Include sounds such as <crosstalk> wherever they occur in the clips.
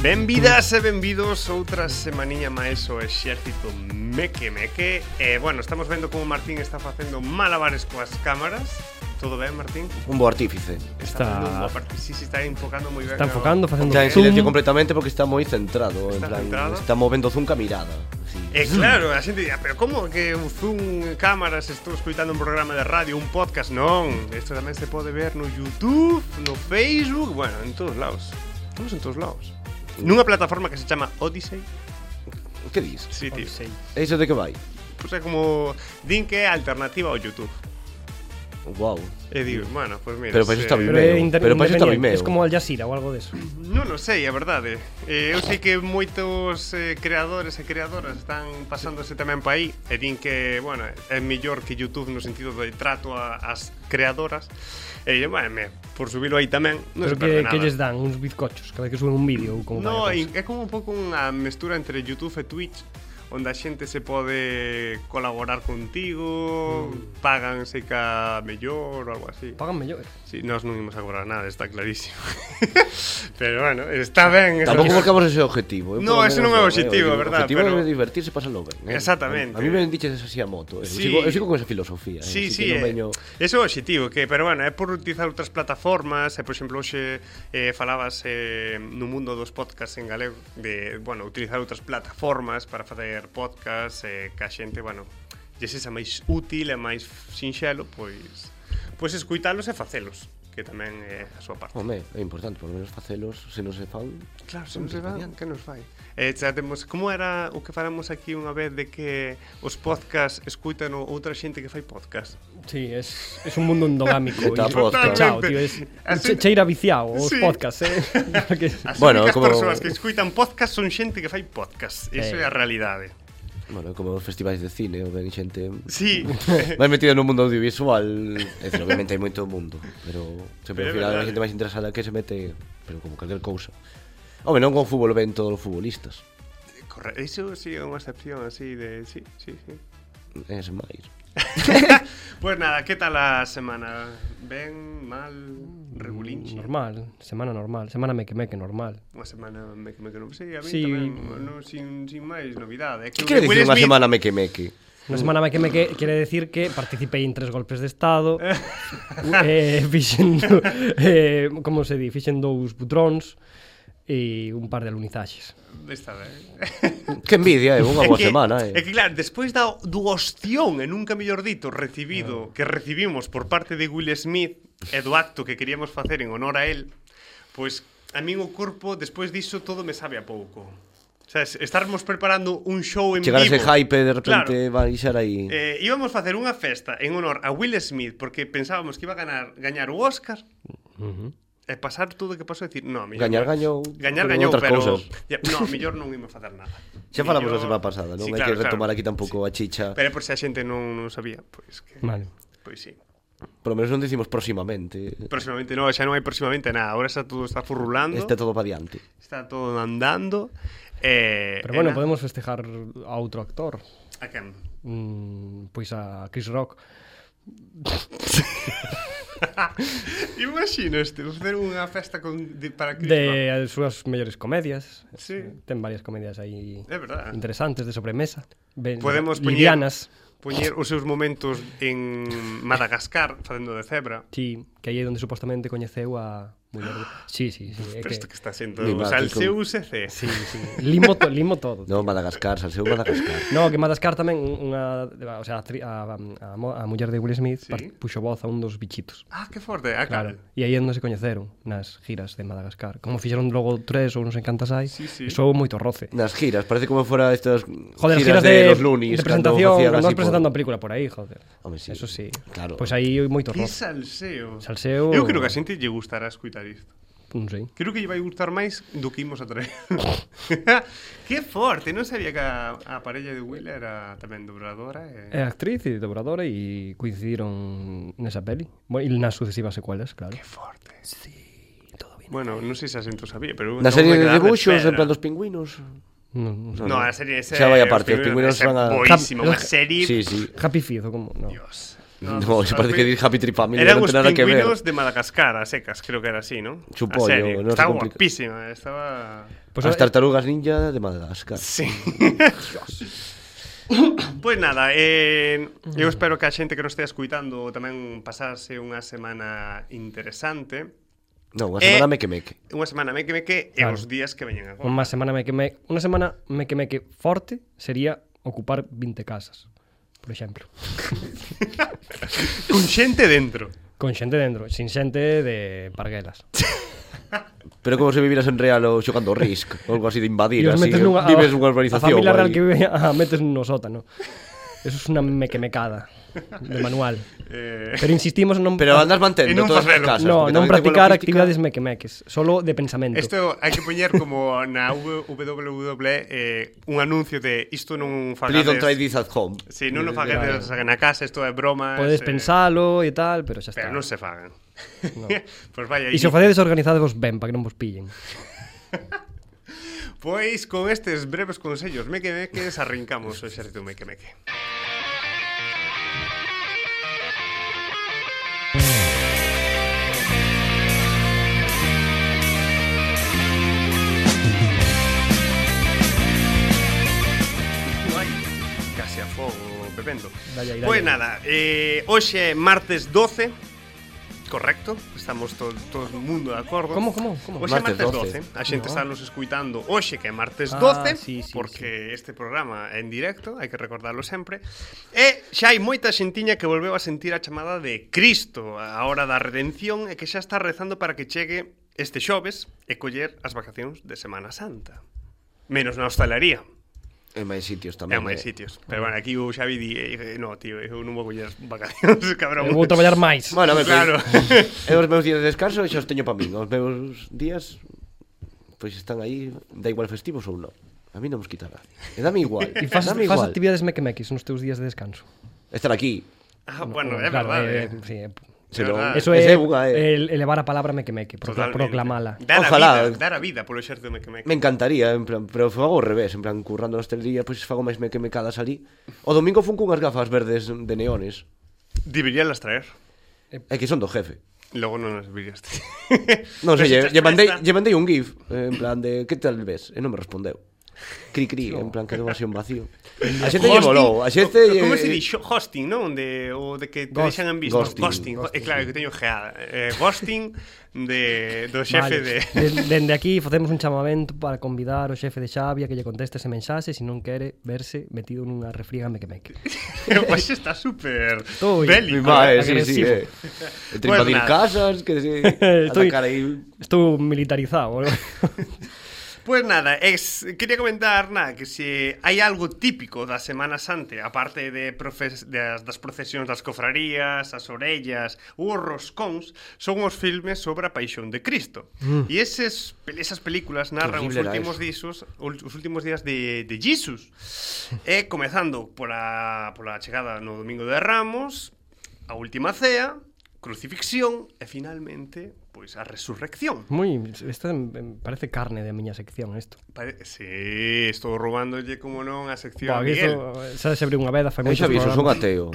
Benvidas e benvidos outra semaniña máis ao Exército Meque Meque. E, bueno, estamos vendo como Martín está facendo malabares coas cámaras. Todo ben, Martín? Un bo artífice. Está, está... Sí, sí, está enfocando moi ben. Está enfocando, a... facendo Está en silencio completamente porque está moi centrado, está en plan, centrado. está movendo zoom ca mirada. Sí. E eh, claro, a xente dirá, pero como que un zoom cámaras estou escoitando un programa de radio, un podcast? Non, isto tamén se pode ver no YouTube, no Facebook, bueno, en todos lados. Estamos en todos lados. Mm. Nunha plataforma que se chama Odyssey. Que dis? Sí, tío. Odyssey. E iso de que vai? Pois pues é como din que é alternativa ao YouTube wow. E digo, bueno, pois pues mira, Pero para iso está eh, Vimeo. Pero, pero para iso está Vimeo. Es como Al Jazeera ou algo deso. Non o sei, é verdade. Eh, eh eu sei que moitos eh, creadores e creadoras están pasándose tamén para aí e din que, bueno, é mellor que YouTube no sentido de trato a, as creadoras. Eh, e dille, bueno, me, por subilo aí tamén, non Pero se que, nada. que lles dan uns bizcochos cada que suben un vídeo ou como No, é como un pouco unha mestura entre YouTube e Twitch onde a xente se pode colaborar contigo, mm. pagan se ca mellor ou algo así. Pagan mellor. Si, sí, nós non imos a cobrar nada, está clarísimo. <laughs> Pero bueno, está ben. Tampouco buscamos ese objetivo. Eh? No, ese non é o eh, objetivo, verdad. O objetivo pero... é divertirse e pasalo ben. Eh? Exactamente. A mí me diches así a moto. Eh? Sí. Eu, sigo, eu sigo con esa filosofía. Sí, eh? sí, eh. veño... Ese é o objetivo, que, pero bueno, é por utilizar outras plataformas, e, por exemplo, hoxe eh, falabas eh, no mundo dos podcasts en galego de, bueno, utilizar outras plataformas para facer facer podcast eh, e que a xente, bueno, lle sexa máis útil e máis sinxelo, pois pois escuitalos e facelos que tamén é a súa parte. Home, é importante, por menos facelos, se non se fan... Claro, se non se fan, que nos fai? Eh, xa temos, como era o que falamos aquí unha vez de que os podcast escuitan outra xente que fai podcast? Sí, es, es un mundo endogámico. <laughs> Está podcast. Chao, tío, es, Así... cheira viciado os sí. podcast, eh? Porque... As bueno, únicas como... persoas que escuitan podcast son xente que fai podcast, iso eh. é a realidade. Bueno, como os festivais de cine, ou ven xente sí. <laughs> máis metida no mundo audiovisual, <laughs> é dicir, obviamente hai moito mundo, pero sempre pero ao final hai xente máis interesada que se mete, pero como calquer cousa. Home, non con fútbol ven todos os futbolistas. Corre, iso si sí, é unha excepción así de, sí, sí, sí. Es máis. <laughs> pues nada, ¿qué tal la semana? ¿Ven? ¿Mal? ¿Regulinche? Mm, normal, semana normal, semana meque-meque normal. Unha semana meque-meque normal, sí, a mí sí. tamén, no, sin, sin máis novidade. Que, que quere dicir unha semana meque-meque? Na semana meque meque quere decir que participei en tres golpes de estado. <laughs> eh, fixen eh como se di, fixen dous butróns e un par de alunizaxes. Desta vez. <laughs> Que envidia, é unha boa que, semana. Eh. É. é que claro, despois da, do ostión, e nunca mellor dito, recibido, ah. que recibimos por parte de Will Smith e do acto que queríamos facer en honor a él, pois a min o corpo, despois diso, todo me sabe a pouco. O sea, estarmos preparando un show en Chegar vivo. Chegar ese hype de repente claro. vai xar aí. Eh, íbamos facer unha festa en honor a Will Smith porque pensábamos que iba a ganar gañar o Oscar. Uh -huh e pasar todo o que pasou e decir, no, mellor gañar gañou, gañar gañou, pero cousas. no, mellor non imos facer nada. Xa millor... falamos a semana pasada, non sí, hai claro, que retomar claro. aquí tampouco sí. a chicha. Pero por se a xente non, non sabía, pois pues que Vale. Pois pues sí. Por lo menos non dicimos próximamente. Próximamente, no, xa non hai próximamente nada. Ahora está todo está furrulando. Está todo pa diante. Está todo andando. Eh, Pero bueno, eh, podemos festejar a outro actor. A quen? Mm, pois pues a Chris Rock. <laughs> <laughs> Imaxinas, facer unha festa con, de, para Cristo. De as súas mellores comedias. Sí. Ten varias comedias aí é verdad. interesantes de sobremesa. Ben, Podemos livianas. Poñer, poñer os seus momentos en Madagascar, facendo de cebra. Sí, que aí é onde supostamente coñeceu a, Muy largo. Sí, sí, sí. Pero que... isto que está sendo Ni o mal, salseu. UCC. Sí, sí. Limo, to, limo todo. Tío. No, Madagascar, salseu Madagascar. No, que Madagascar tamén unha, o sea, a, a, a, a muller de Will Smith sí? puxo voz a un dos bichitos. Ah, que forte, ah, claro. claro. E aí non se coñeceron nas giras de Madagascar. Como fixeron logo tres ou non sei cantas hai, sí, sí. eso moito roce. Nas giras, parece como fora estas joder, giras, giras de, de, los lunis, de presentación, non presentando por... a película por aí, joder. Home, sí. Eso sí. Claro. Pois pues aí moito roce. Que salseo. Salseo. Eu creo que a xente lle gustará escutar escoitar isto. Mm, non sei. Creo que lle vai gustar máis do que imos a traer. <laughs> que forte, non sabía que a, a parella de Will era tamén dobradora. E... É actriz e dobradora e coincidiron nesa peli. Bueno, e nas sucesivas secuelas, claro. Que forte. Sí, todo bien. Bueno, non sei se a xento sabía, pero... Na serie de dibuixos, en plan dos pingüinos... No, no, no, no, a serie esa. Xa vai aparte, os pingüinos van a... Boísimo, unha serie... Sí, sí. Happy Feet, como... No. Dios. No, no se parece que dir Happy Tree Family eran non ten nada que ver. de Madagascar, a secas, creo que era así, ¿no? Chupollo, a serie. No estaba guapísima, eh, estaba... Pues As eh, tartarugas ninja de Madagascar. Sí. <laughs> Pois nada, eh, eu espero que a xente que nos estea escuitando tamén pasase unha semana interesante. Non, unha semana eh, meque meque. Unha semana meque meque claro. e os días que veñen agora. Unha semana meque meque, unha semana meque meque forte sería ocupar 20 casas por exemplo. Con xente dentro. Con xente dentro, sin xente de parguelas. Pero como se viviras en real ou xogando Risk, ou algo así de invadir, así, nunha, vives unha urbanización. A familia real que vive <laughs> a metes no sótano. Eso es una mequemecada de manual. <laughs> eh... Pero insistimos non Pero andas mantendo en todas as casas. No, non practicar actividades mequemeques, solo de pensamento. Isto hai que poñer como na WWE eh, un anuncio de isto non fagades. Please don't try this at home. Si, sí, non lo fagades na casa, isto é broma. Podes eh... pensalo e tal, pero xa está. Pero non se fagan. No. <laughs> pues vaya, e se o facedes organizadevos ben para que non vos pillen. <laughs> Pois con estes breves consellos mequemeques arrancamos o xerrito meque Meque bebendo. Dale, dale. Pois nada, eh, hoxe é martes 12 Correcto, estamos to, todo o mundo de acordo. Como, como, como? Hoxe martes, martes 12. 12. A xente no. está nos escuitando hoxe que é martes 12, ah, sí, sí, porque sí. este programa é en directo, hai que recordarlo sempre. E xa hai moita xentiña que volveu a sentir a chamada de Cristo a hora da redención e que xa está rezando para que chegue este xoves e coller as vacacións de Semana Santa. Menos na hostalería. En máis sitios tamén. En máis eh. sitios. Pero bueno, aquí o Xavi di, eh, no, tío, eu non vou <laughs> coller vacacións, eh, cabrón. Eu vou traballar máis. Bueno, me, claro. eu <laughs> os meus días de descanso xa os teño para min. Os meus días pois están aí, da igual festivos ou non. A mí non mos quita nada. E dame igual. <laughs> E faz, dame igual. faz actividades mequemequis nos teus días de descanso. Estar aquí. Ah, no, bueno, é claro, verdade. Eh, eh. Sí, Pero, eso é, é, unha, é elevar a palabra mequemeque, procla, proclamala. Dar a Ojalá. vida, dar a vida polo exército mequemeque. Me encantaría, en plan, pero fago ao revés, en plan, currando na hostelería, pois pues, fago máis mequemecadas ali. O domingo fun cunhas gafas verdes de neones. Deberían las traer. É que son do jefe. Logo non as viraste. non sei, lle, lle, mandei, lle mandei un gif, en plan de, que tal ves? E non me respondeu cri cri, en plan quedou así un vacío. A xente lle molou, a xente lle Como se di hosting, non? De o de que te Ghost, deixan en visto, ghosting. ghosting. É Eh, claro que teño geada. Eh, ghosting de do xefe vale. de Dende aquí facemos un chamamento para convidar o xefe de Xavia que lle conteste ese mensaxe se non quere verse metido nunha refriega me que me. <laughs> Pois está super bélico. Vale, sí, sí, eh. Entre pues invadir casas, que sí, <laughs> estoy, atacar aí. Estou militarizado, ¿no? <laughs> Pues nada, es, quería comentar nada, que se hai algo típico da Semana Santa, aparte de profes, das, das procesións das cofrarías, as orellas, os roscóns, son os filmes sobre a paixón de Cristo. Mm. E eses, esas películas narran os últimos, disos, os últimos días de, de Jesus. Eh, e comezando pola, pola chegada no Domingo de Ramos, a última cea, crucifixión e finalmente pois a resurrección. Moi, esta parece carne de miña sección isto. Pare... Sí, estou roubándolle como non a sección Pá, a Miguel. Eh, xa se abriu unha veda, fai moitos Xavi, son ateo.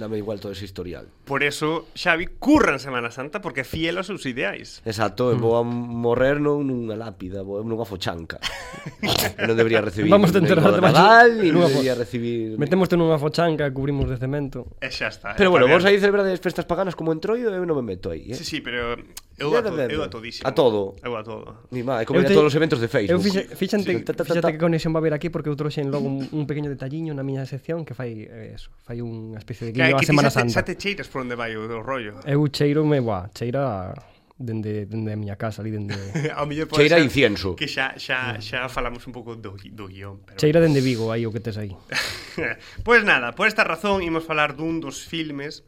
Dame igual todo ese historial. Por eso, Xavi curra en Semana Santa porque é fiel aos seus ideais. Exacto, eh, mm. vou a morrer non nunha lápida, vou nunha fochanca. <laughs> non debería recibir Vamos de enterrarte Nadal, e non debería recibir... Metemos nunha fochanca, cubrimos de cemento. E xa está. Pero bueno, vos aí celebrades festas paganas como entroido, eu non me meto aí. Eh? Sí, sí, pero Eu a, to, eu a todísimo. A todo? Eu a todo. Ni má, é como te... a todos os eventos de Facebook. Eu fixe, fixante, sí. Ta, ta, ta, fixate que conexión va a haber aquí porque eu trouxen logo un, un pequeno detalliño na miña sección que fai eh, eso, fai unha especie de guiño a Semana Santa. Xa te cheiras por onde vai o, o rollo. Eu cheiro me, buah, cheira dende dende a miña casa ali dende <laughs> ao mellor pode cheira incienso que xa xa xa falamos un pouco do do guión pero cheira dende Vigo aí o que tes aí <laughs> pois pues nada por esta razón imos falar dun dos filmes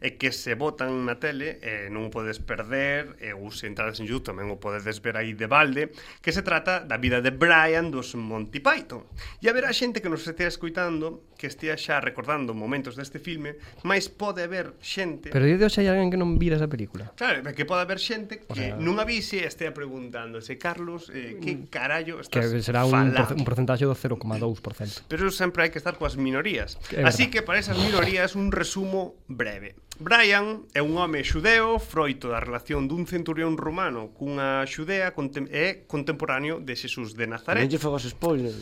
e que se botan na tele e non o podes perder e ou se entrades en YouTube tamén o podedes ver aí de balde que se trata da vida de Brian dos Monty Python. E haberá xente que nos estea escuitando que estea xa recordando momentos deste filme máis pode haber xente pero hoxe hai alguén que non vira esa película. Claro, que pode haber xente que o sea... non avise e estea preguntándose Carlos, eh, que mm. carallo estás que será un, falando? un porcentaxe do 0,2% pero sempre hai que estar coas minorías. Así que para esas minorías un resumo breve. Brian é un home xudeo froito da relación dun centurión romano cunha xudea contem e contemporáneo de Xesús de Nazaret. Non lle fagas spoiler.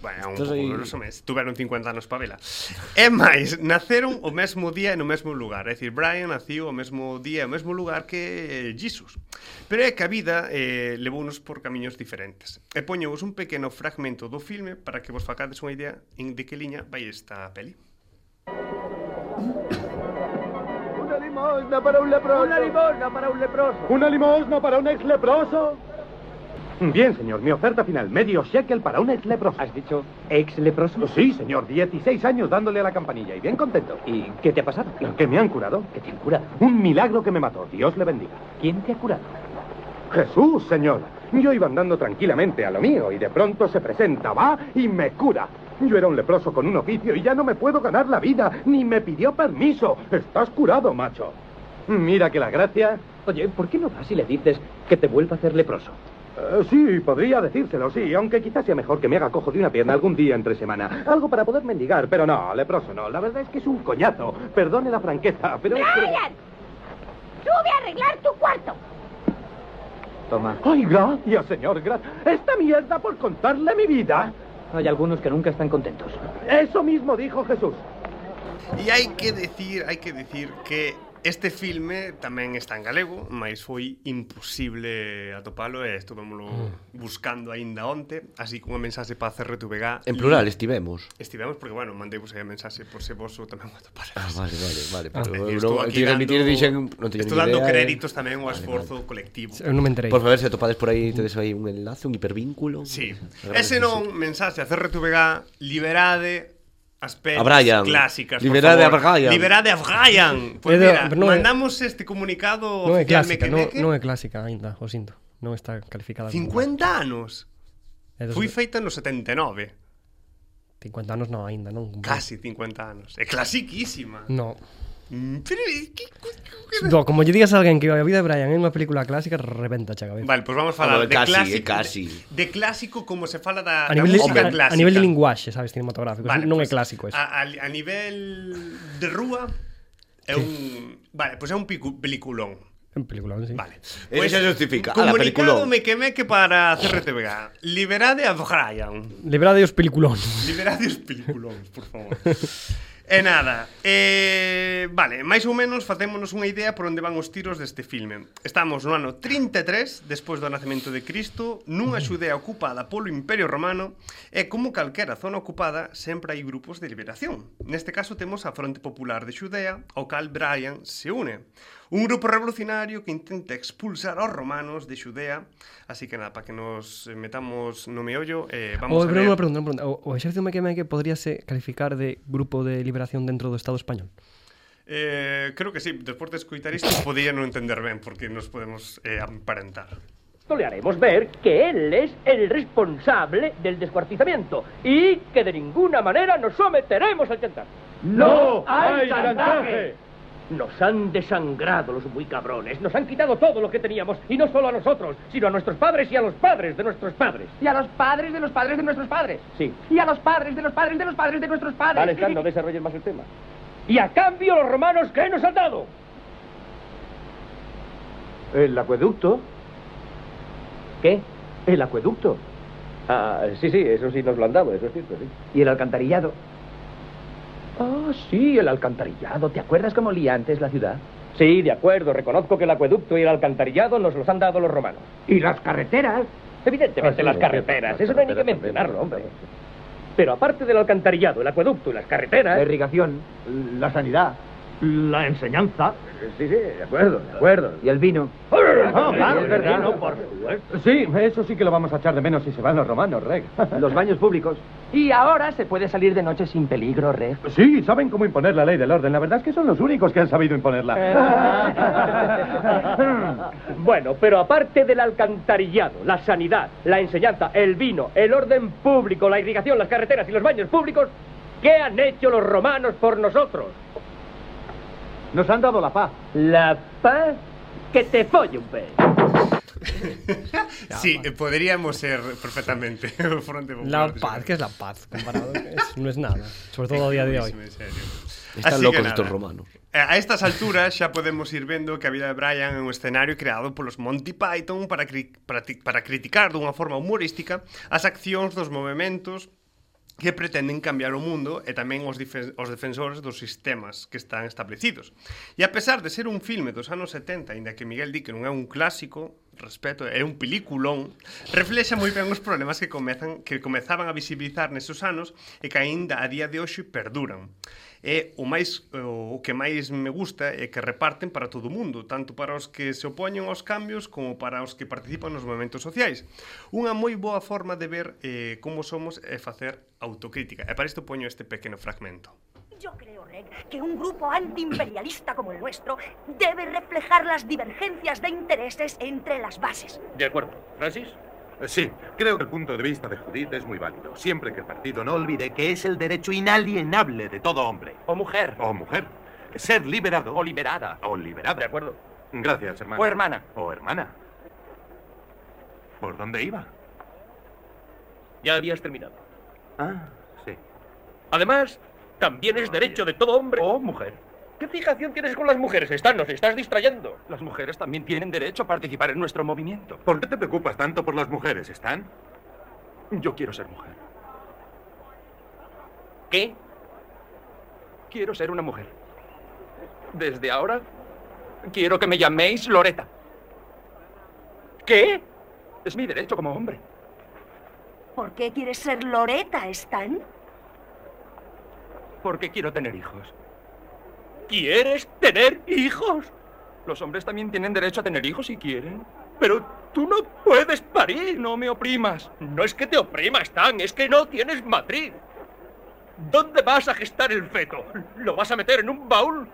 Bueno, un pouco aí... grosso mes. Tuveron 50 anos pa vela. E máis, naceron o mesmo día e no mesmo lugar. É dicir, Brian naciu o mesmo día e o mesmo lugar que Jesus. Pero é que a vida eh, levounos por camiños diferentes. E poñevos un pequeno fragmento do filme para que vos facades unha idea en de que liña vai esta peli. <coughs> Una limosna para un leproso. Una limosna para un leproso. ¿Una limosna para un ex leproso? Bien, señor, mi oferta final, medio shekel para un ex leproso. ¿Has dicho ex leproso? Sí, señor, 16 años dándole a la campanilla y bien contento. ¿Y qué te ha pasado? ¿Que me han curado? ¿Qué te han curado? Un milagro que me mató, Dios le bendiga. ¿Quién te ha curado? Jesús, señor. Yo iba andando tranquilamente a lo mío y de pronto se presenta, va y me cura. Yo era un leproso con un oficio y ya no me puedo ganar la vida, ni me pidió permiso. Estás curado, macho. <laughs> Mira que la gracia... Oye, ¿por qué no vas y le dices que te vuelva a hacer leproso? Eh, sí, podría decírselo, sí, aunque quizás sea mejor que me haga cojo de una pierna algún día entre semana. Algo para poder mendigar, pero no, leproso no. La verdad es que es un coñazo. Perdone la franqueza, pero. ¡Brian! ¡Sube a arreglar tu cuarto! Toma. ¡Ay, gracias, señor! gra- Esta mierda por contarle mi vida. Hay algunos que nunca están contentos. Eso mismo dijo Jesús. E hai que decir, hai que decir que Este filme tamén está en galego, mas foi imposible atopalo e estuvemoslo mm. buscando aínda onte, así que unha mensaxe para CRTVG. En plural, y... estivemos. Estivemos, porque, bueno, mandei vos aí a mensaxe por se vos tamén o atopara. Ah, vale, vale, vale. Ah, Pero, ah. Eh, estou aquí dando, admitir, dixen, non estou dando idea, eh. créditos tamén ao vale, esforzo vale. colectivo. Eu non me enterei. Por favor, se atopades por aí, tedes aí un enlace, un hipervínculo. Sí. Ese non, mensaxe a CRTVG, liberade As pelis Brian. clásicas, Liberade por favor. a Brian. Liberade a Brian. Pois pues mira, Pero non é- mandamos este comunicado Non é clásica, non, non é clásica aínda, o sinto. Non está calificada. como- 50 anos. É dos- Foi feita no 79, 50 anos non aínda, non. casi 50 anos. É clasiquísima. No, Mm, pero, eh, que qué, qué, no, como lle digas a alguén que a vida de Brian é unha película clásica, reventa a cabeza. Vale, pois pues vamos falar de, de casi, eh, clásico, casi. De, de clásico como se fala da, a nivel da música de, clásica. A nivel de linguaxe, sabes, cinematográfico, vale, non pues, é clásico eso. A, a, a nivel de rúa é sí. un Vale, pois pues é un picu, peliculón. En peliculón, sí. Vale. Pues, Eso justifica. Comunicadome que me que para CRTVG. Liberade a Brian. Liberade os peliculóns. Liberade os peliculóns, por favor. <laughs> E nada, eh, vale, máis ou menos facémonos unha idea por onde van os tiros deste filme. Estamos no ano 33, despois do nacemento de Cristo, nunha xudea ocupada polo Imperio Romano, e como calquera zona ocupada, sempre hai grupos de liberación. Neste caso temos a Fronte Popular de Xudea, ao cal Brian se une. Un grupo revolucionario que intenta expulsar aos romanos de Xudea. Así que nada, para que nos eh, metamos no meollo, eh, vamos o, a ver... Una pregunta, una pregunta. O, o exército podría poderíase calificar de grupo de liberación dentro do Estado español? Eh, creo que sí, despois de escuitar isto podía non entender ben porque nos podemos eh, aparentar. le haremos ver que él es el responsable del descuartizamiento y que de ninguna manera nos someteremos al chantaje. ¡No, hay chantaje! Nos han desangrado los muy cabrones, nos han quitado todo lo que teníamos, y no solo a nosotros, sino a nuestros padres y a los padres de nuestros padres. Y a los padres de los padres de nuestros padres. Sí. Y a los padres de los padres de los padres de nuestros padres. Vale, Stan, no desarrolles más el tema. Y a cambio los romanos, ¿qué nos han dado? El acueducto. ¿Qué? El acueducto. Ah, sí, sí, eso sí nos lo han dado, eso es cierto, sí. Y el alcantarillado. Ah, sí, el alcantarillado. ¿Te acuerdas cómo olía antes la ciudad? Sí, de acuerdo, reconozco que el acueducto y el alcantarillado nos los han dado los romanos. Y las carreteras. Evidentemente, Ah, sí, las carreteras, las eso no hay ni que mencionarlo, hombre. Pero aparte del alcantarillado, el acueducto y las carreteras... La irrigación. La sanidad. La enseñanza. Sí, sí, de acuerdo, de acuerdo. Y el vino. ¡Arr! No, claro, es verdad, sí, no, por supuesto. Sí, eso sí que lo vamos a echar de menos si se van los romanos, Reg. <laughs> Los baños públicos. Y ahora se puede salir de noche sin peligro, Reg. Sí, saben cómo imponer la ley del orden. La verdad es que son los únicos que han sabido imponerla. <laughs> Bueno, pero aparte del alcantarillado, la sanidad, la enseñanza, el vino, el orden público, la irrigación, las carreteras y los baños públicos, ¿qué han hecho los romanos por nosotros? Nos han dado la paz. ¿La paz? Que te folle un pez. sí, podríamos ser perfectamente Fronte Popular. La paz, que es la paz, comparado que es, no es nada, sobre todo a día de hoy. <laughs> Están Así locos nada, estos romanos. Eh, a estas alturas xa podemos ir vendo que a vida de Brian é un escenario creado polos Monty Python para, cri para, para criticar dunha forma humorística as accións dos movimentos que pretenden cambiar o mundo e tamén os, os defensores dos sistemas que están establecidos. E a pesar de ser un filme dos anos 70, aínda que Miguel di que non é un clásico, respeto, é un peliculón, reflexa moi ben os problemas que comezan que comezaban a visibilizar nesos anos e que aínda a día de hoxe perduran. E o máis o que máis me gusta é que reparten para todo o mundo, tanto para os que se opoñen aos cambios como para os que participan nos movimentos sociais. Unha moi boa forma de ver eh, como somos e facer autocrítica. E para isto poño este pequeno fragmento. Yo creo, Reg, que un grupo antiimperialista como el nuestro debe reflejar las divergencias de intereses entre las bases. De acuerdo. Francis. Sí, creo que el punto de vista de Judith es muy válido, siempre que el partido no olvide que es el derecho inalienable de todo hombre. O mujer. O mujer. Ser liberado. O liberada. O liberada. De acuerdo. Gracias, hermano. O hermana. O hermana. ¿Por dónde iba? Ya habías terminado. Ah, sí. Además, también es derecho de todo hombre. O mujer. ¿Qué fijación tienes con las mujeres? Están, nos estás distrayendo. Las mujeres también tienen derecho a participar en nuestro movimiento. ¿Por qué te preocupas tanto por las mujeres, Stan? Yo quiero ser mujer. ¿Qué? Quiero ser una mujer. Desde ahora, quiero que me llaméis Loreta. ¿Qué? Es mi derecho como hombre. ¿Por qué quieres ser Loreta, Stan? Porque quiero tener hijos. ¿Quieres tener hijos? Los hombres también tienen derecho a tener hijos si quieren. Pero tú no puedes parir, no me oprimas. No es que te oprima, Stan, es que no tienes matriz. ¿Dónde vas a gestar el feto? ¿Lo vas a meter en un baúl?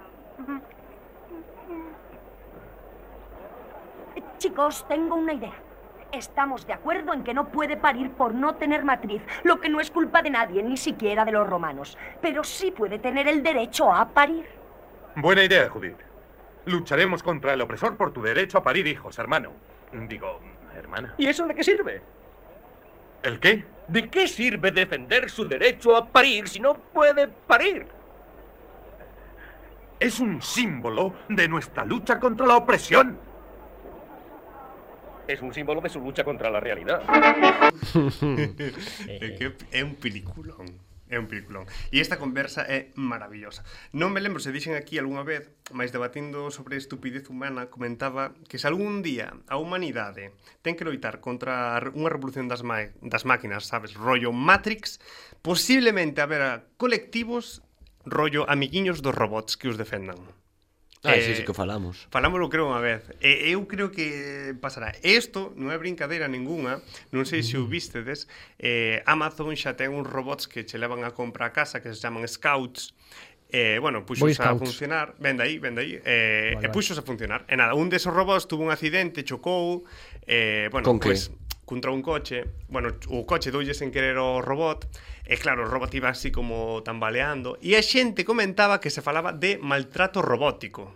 Chicos, tengo una idea. Estamos de acuerdo en que no puede parir por no tener matriz, lo que no es culpa de nadie, ni siquiera de los romanos. Pero sí puede tener el derecho a parir. Buena idea, Judith. Lucharemos contra el opresor por tu derecho a parir hijos, hermano. Digo, hermana. ¿Y eso de qué sirve? ¿El qué? ¿De qué sirve defender su derecho a parir si no puede parir? Es un símbolo de nuestra lucha contra la opresión. es un símbolo de su lucha contra la realidad. <laughs> é un peliculón. É un peliculón. E esta conversa é maravillosa. Non me lembro se dixen aquí algunha vez, máis debatindo sobre a estupidez humana, comentaba que se algún día a humanidade ten que loitar contra unha revolución das, ma das máquinas, sabes, rollo Matrix, posiblemente haberá colectivos rollo amiguiños dos robots que os defendan. Ah, eh, sí, sí eh, que falamos. Falámoslo creo unha vez. E eu creo que pasará. Isto non é brincadeira ningunha, non sei mm. se o mm. vistedes, eh, Amazon xa ten uns robots que che levan a compra a casa que se chaman Scouts, Eh, bueno, puxos a funcionar Vende aí, vende aí eh, vale, E puxos vale. a funcionar E nada, un desos robots tuvo un accidente, chocou eh, bueno, Con pues, que? Contra un coche Bueno, o coche doulle sen querer o robot E claro, o robot iba así como tambaleando. E a xente comentaba que se falaba de maltrato robótico.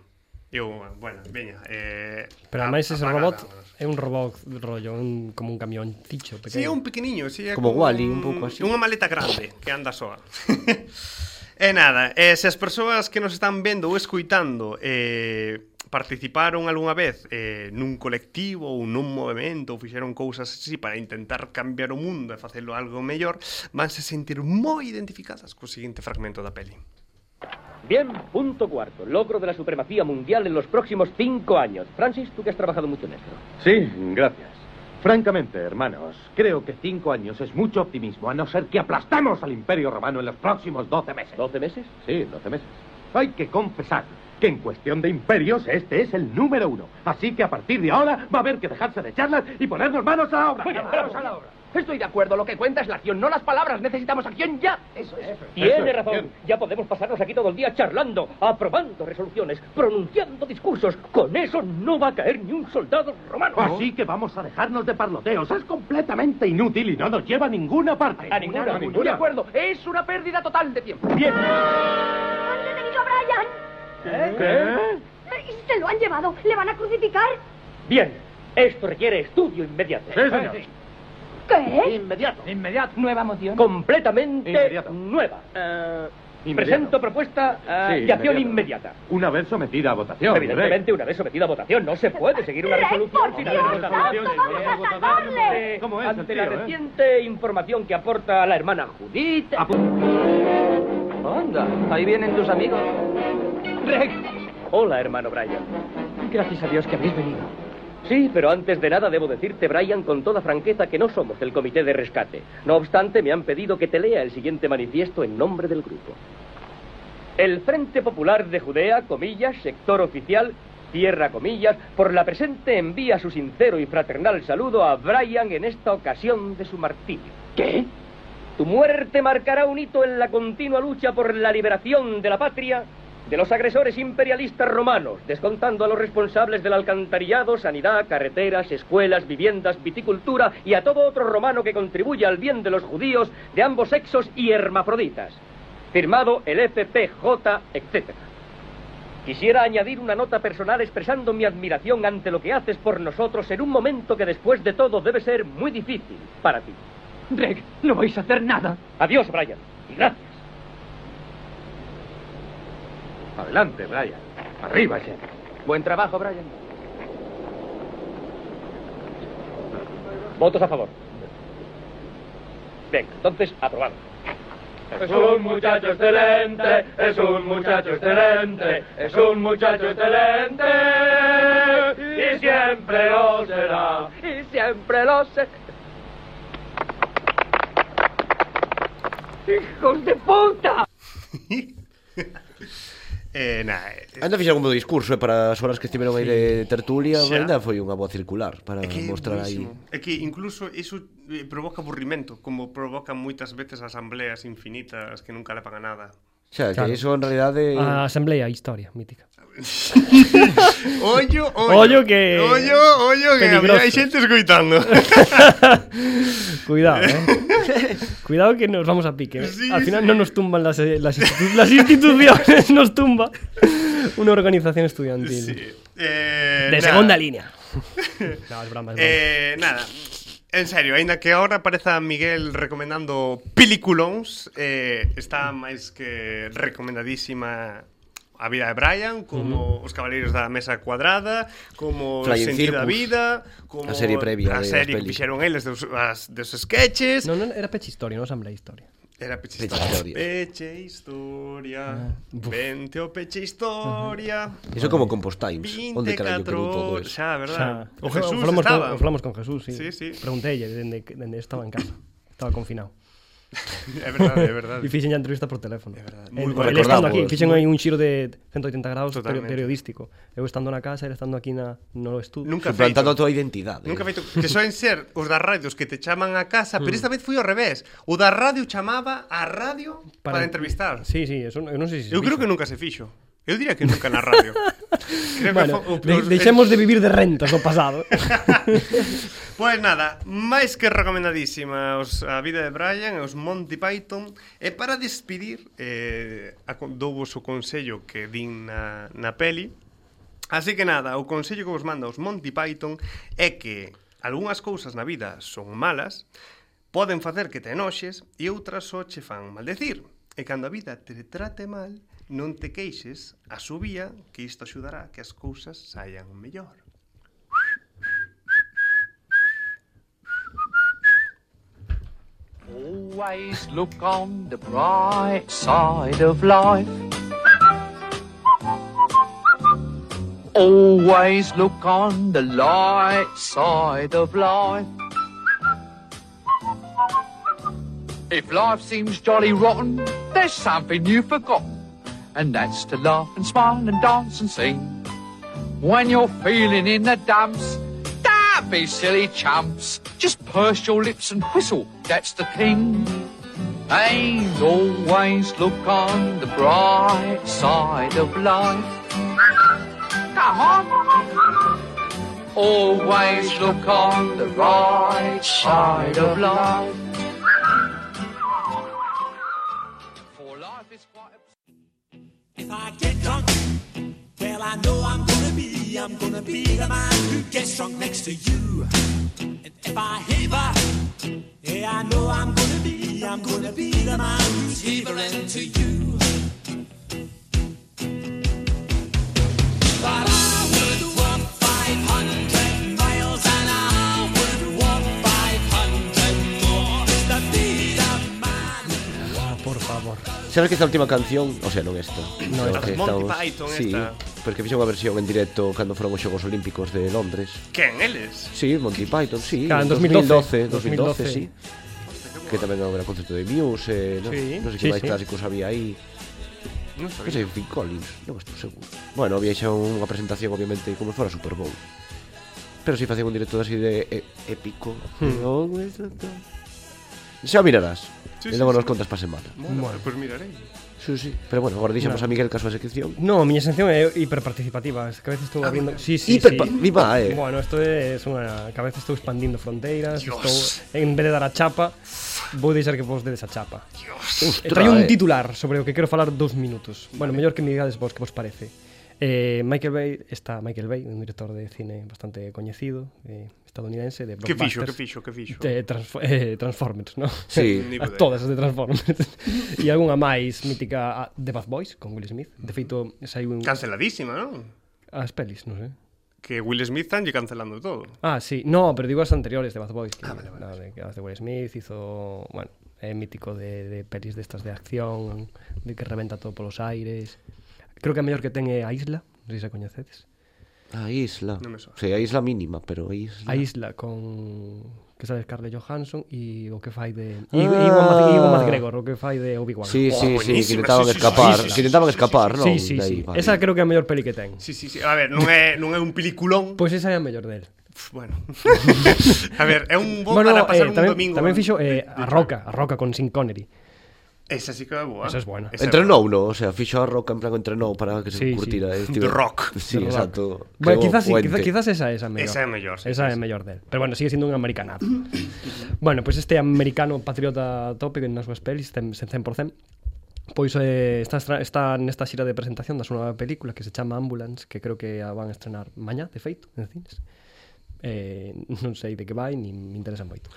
Eu, bueno, veña eh, Pero ademais ese robot vámonos. é un robot rollo, un, como un camión ticho pequeno. Si, sí, é un pequeniño, si, sí, é como, como Wally, un, un pouco así. Unha maleta grande que anda soa. <laughs> E nada, eh, se as persoas que nos están vendo ou escuitando eh, participaron algunha vez eh, nun colectivo ou nun movimento ou fixeron cousas así para intentar cambiar o mundo e facelo algo mellor, vanse sentir moi identificadas co seguinte fragmento da peli. Bien, punto cuarto. Logro de la supremacía mundial en los próximos cinco años. Francis, tú que has trabajado mucho en esto. Sí, gracias. Francamente, hermanos, creo que cinco años es mucho optimismo, a no ser que aplastemos al Imperio Romano en los próximos doce meses. ¿Doce meses? Sí, doce meses. Hay que confesar que en cuestión de imperios este es el número uno. Así que a partir de ahora va a haber que dejarse de charlas y ponernos manos a la obra. Manos a la obra. Estoy de acuerdo, lo que cuenta es la acción, no las palabras. Necesitamos acción ya. Eso es. Tiene Eso razón. bien. Ya podemos pasarnos aquí todo el día charlando, aprobando resoluciones, pronunciando discursos. Con eso no va a caer ni un soldado romano. Así que vamos a dejarnos de parloteos. Es completamente inútil y no nos lleva a ninguna parte. A ninguna, Estoy de acuerdo. Es una pérdida total de tiempo. Bien. Han detenido a Brian. ¿Qué? Se lo han llevado. ¿Le van a crucificar? Bien. Esto requiere estudio inmediato. Sí, señor. ¿Qué? Inmediato. Inmediato. Nueva moción. Completamente Inmediato. nueva. Eh, Inmediato. presento propuesta eh, Sí, de acción inmediato. inmediata. Una vez sometida a votación. Evidentemente, una vez sometida a votación, no se puede seguir una Rey, resolución por sin Dios, haber votado. santo, vamos a salvarle. ¿Cómo es el Ante tío, la eh? reciente información que aporta la hermana Judith. Apu- Anda, ahí vienen tus amigos. Rex. Hola, hermano Brian. Gracias a Dios que habéis venido. Sí, pero antes de nada debo decirte, Brian, con toda franqueza, que no somos del comité de rescate. No obstante, me han pedido que te lea el siguiente manifiesto en nombre del grupo. El Frente Popular de Judea, comillas, sector oficial, cierra comillas, por la presente envía su sincero y fraternal saludo a Brian en esta ocasión de su martirio. ¿Qué? Tu muerte marcará un hito en la continua lucha por la liberación de la patria de los agresores imperialistas romanos, descontando a los responsables del alcantarillado, sanidad, carreteras, escuelas, viviendas, viticultura y a todo otro romano que contribuya al bien de los judíos de ambos sexos y hermafroditas. Firmado el FPJ, etc. Quisiera añadir una nota personal expresando mi admiración ante lo que haces por nosotros en un momento que después de todo debe ser muy difícil para ti. Greg, no vais a hacer nada. Adiós, Brian. Y gracias. Adelante, Brian. Arriba, ese. Buen trabajo, Brian. Votos a favor. Venga, entonces, aprobado. Es un muchacho excelente, es un muchacho excelente, es un muchacho excelente, y siempre lo será, y siempre lo será. <laughs> ¡Hijos de puta! <laughs> Eh, nah, eh, eh. Ainda fixeron un meu discurso eh, para as horas que estiveron aí sí. de tertulia xa. Ainda foi unha boa circular para é que mostrar aí É que incluso iso eh, provoca aburrimento Como provoca moitas veces asambleas infinitas que nunca levan a nada Xa, que Claro. iso en realidade A Asamblea, historia, mítica. <laughs> Ollo, ollo. Ollo que- Ollo, ollo que hai xente escoitando. Cuidado, eh. <laughs> Cuidado que nos vamos a pique. eh. Sí, Al final sí. no nos tumban las, eh, las, institu- las instituciones, <laughs> nos tumba una organización estudiantil. Sí. Eh, De nada. segunda línea. no, es broma, es broma. Eh, nada. En serio, aínda que ahora pareza Miguel recomendando peliculóns, eh, está máis que recomendadísima a vida de Brian, como uh -huh. Os Cabaleiros da Mesa Cuadrada, como Flying Sentido da Vida, como a serie previa a serie que fixeron eles dos, as, dos sketches. Non, non, era pecha historia, non asamblea historia. Era peche historia. Peche historia. Ah, Vente o peche historia. Eso como compostáis. Onde carallo quedou todo eso? Xa, verdad. Xa. O, o, Jesús falamos, estaba. Con, falamos con Jesús, sí. sí, sí. Preguntei, dende, dende estaba en casa. Estaba confinado. <laughs> é verdade, é verdade. E fixen a entrevista por teléfono. É verdade. Muy ele estando aquí, fixen aí un xiro de 180 graus Totalmente. periodístico. Eu estando na casa, ele estando aquí na, no estudo. Nunca Suplantando feito. a tua identidade. Nunca feito. Que soen ser os das radios que te chaman a casa, pero mm. esta vez foi ao revés. O da radio chamaba a radio para, para entrevistar. Sí, sí, eso, eu non sei se Eu creo que nunca se fixo. Eu diría que nunca na radio. Creo bueno, que de, deixemos de vivir de rentas do pasado. pois <laughs> pues nada, máis que recomendadísima os, a vida de Brian e os Monty Python. E para despedir, eh, a, dou vos o consello que din na, na peli. Así que nada, o consello que vos manda os Monty Python é que algunhas cousas na vida son malas, poden facer que te enoxes e outras só che fan maldecir. E cando a vida te trate mal, non te queixes, asubía que isto axudará que as cousas saian mellor. Always look on the bright side of life. Always look on the light side of life. If life seems jolly rotten, there's something you've forgotten. And that's to laugh and smile and dance and sing. When you're feeling in the dumps, don't be silly chumps. Just purse your lips and whistle, that's the thing. And always look on the bright side of life. Come on. Always look on the right side of life. I get drunk, well, I know I'm gonna be, I'm gonna be the man who gets drunk next to you. And if I heaver, yeah, I know I'm gonna be, I'm gonna be the man who's heavering to you. Sabes que esta última canción, o sea, non esta no, esta, que Monty estamos, Python sí, esta Porque fixe unha versión en directo cando foron os Xogos Olímpicos de Londres Quen, eles? Sí, Monty Python, sí, claro, en 2012 2012, 2012, 2012 sí que tamén era concerto de Muse, eh, non sí, no, sé sei sí, que máis sí. clásicos había aí. Non sei, sei Phil Collins, non estou seguro. Bueno, había xa unha presentación obviamente como fora Super Bowl. Pero si sí, facían un directo así de eh, épico. Hmm. Xa mirarás. Sí, e logo sí, nos contas para semana. Bueno, bueno. pois pues mirarei. Sí, sí. Pero bueno, agora deixamos no. a Miguel caso a sección. No, a miña sección é hiperparticipativa, es que a veces estou ah, abrindo... Sí, sí, Hiper sí. eh. Bueno, isto é es unha que a veces estou expandindo fronteiras, Dios. estou en vez de dar a chapa, vou deixar que vos dedes a chapa. Dios. Eh, Ostra, Traio un eh. titular sobre o que quero falar dous minutos. Vale. Bueno, mellor que me digades vos que vos parece. Eh, Michael Bay, está Michael Bay, un director de cine bastante coñecido, eh, estadounidense, de Que fixo, que fixo, que fixo. De trans, eh, Transformers, ¿no? Sí. <laughs> a todas as de Transformers. <laughs> e algunha máis mítica ah, de Bad Boys, con Will Smith. De feito, saiu un... Canceladísima, non? As pelis, non sei. Sé. Que Will Smith están lle cancelando todo. Ah, sí. No, pero digo as anteriores de Bad Boys. Que, ah, vale, vale. No, de, as de Will Smith hizo... Bueno, é mítico de, de pelis destas de, de acción, de que reventa todo polos aires... Creo que a mellor que ten é a Isla, non sei se a coñecedes. A Isla. Non me soa. Sí, a Isla mínima, pero a Isla. A Isla con que sabes Scarlett Johansson e o que fai de ah. Iwan McGregor, o que fai de Obi-Wan. Sí, sí, oh, sí, que intentaban sí, escapar, sí, sí, que intentaban sí, escapar, sí, non? Sí, sí, sí. Vale. Esa creo que é a mellor peli que ten. Sí, sí, sí. A ver, non é non é un peliculón. Pois pues esa é a mellor del. Bueno. <laughs> a ver, é un bo bueno, para pasar eh, un tamén, domingo. Tamén fixo eh, a Roca, a Roca con Sin Connery. Esa sí que é boa. Esa es buena. Esa entrenou, no? O sea, fixo a roca en plan entrenou para que se sí, curtira. Sí. Eh, <laughs> este... rock. Sí, The exacto. Bueno, quizás, sí, quizás, quizás esa é a mellor. Esa é mellor. Sí, esa é mellor del. Pero bueno, sigue sendo un americanado. <clears throat> bueno, pois pues este americano patriota tópico nas súas pelis, 100%, Pois eh, está, está nesta xira de presentación da súa nova película que se chama Ambulance, que creo que a van a estrenar mañá, de feito, en cines eh, non sei de que vai, nin me interesa moito.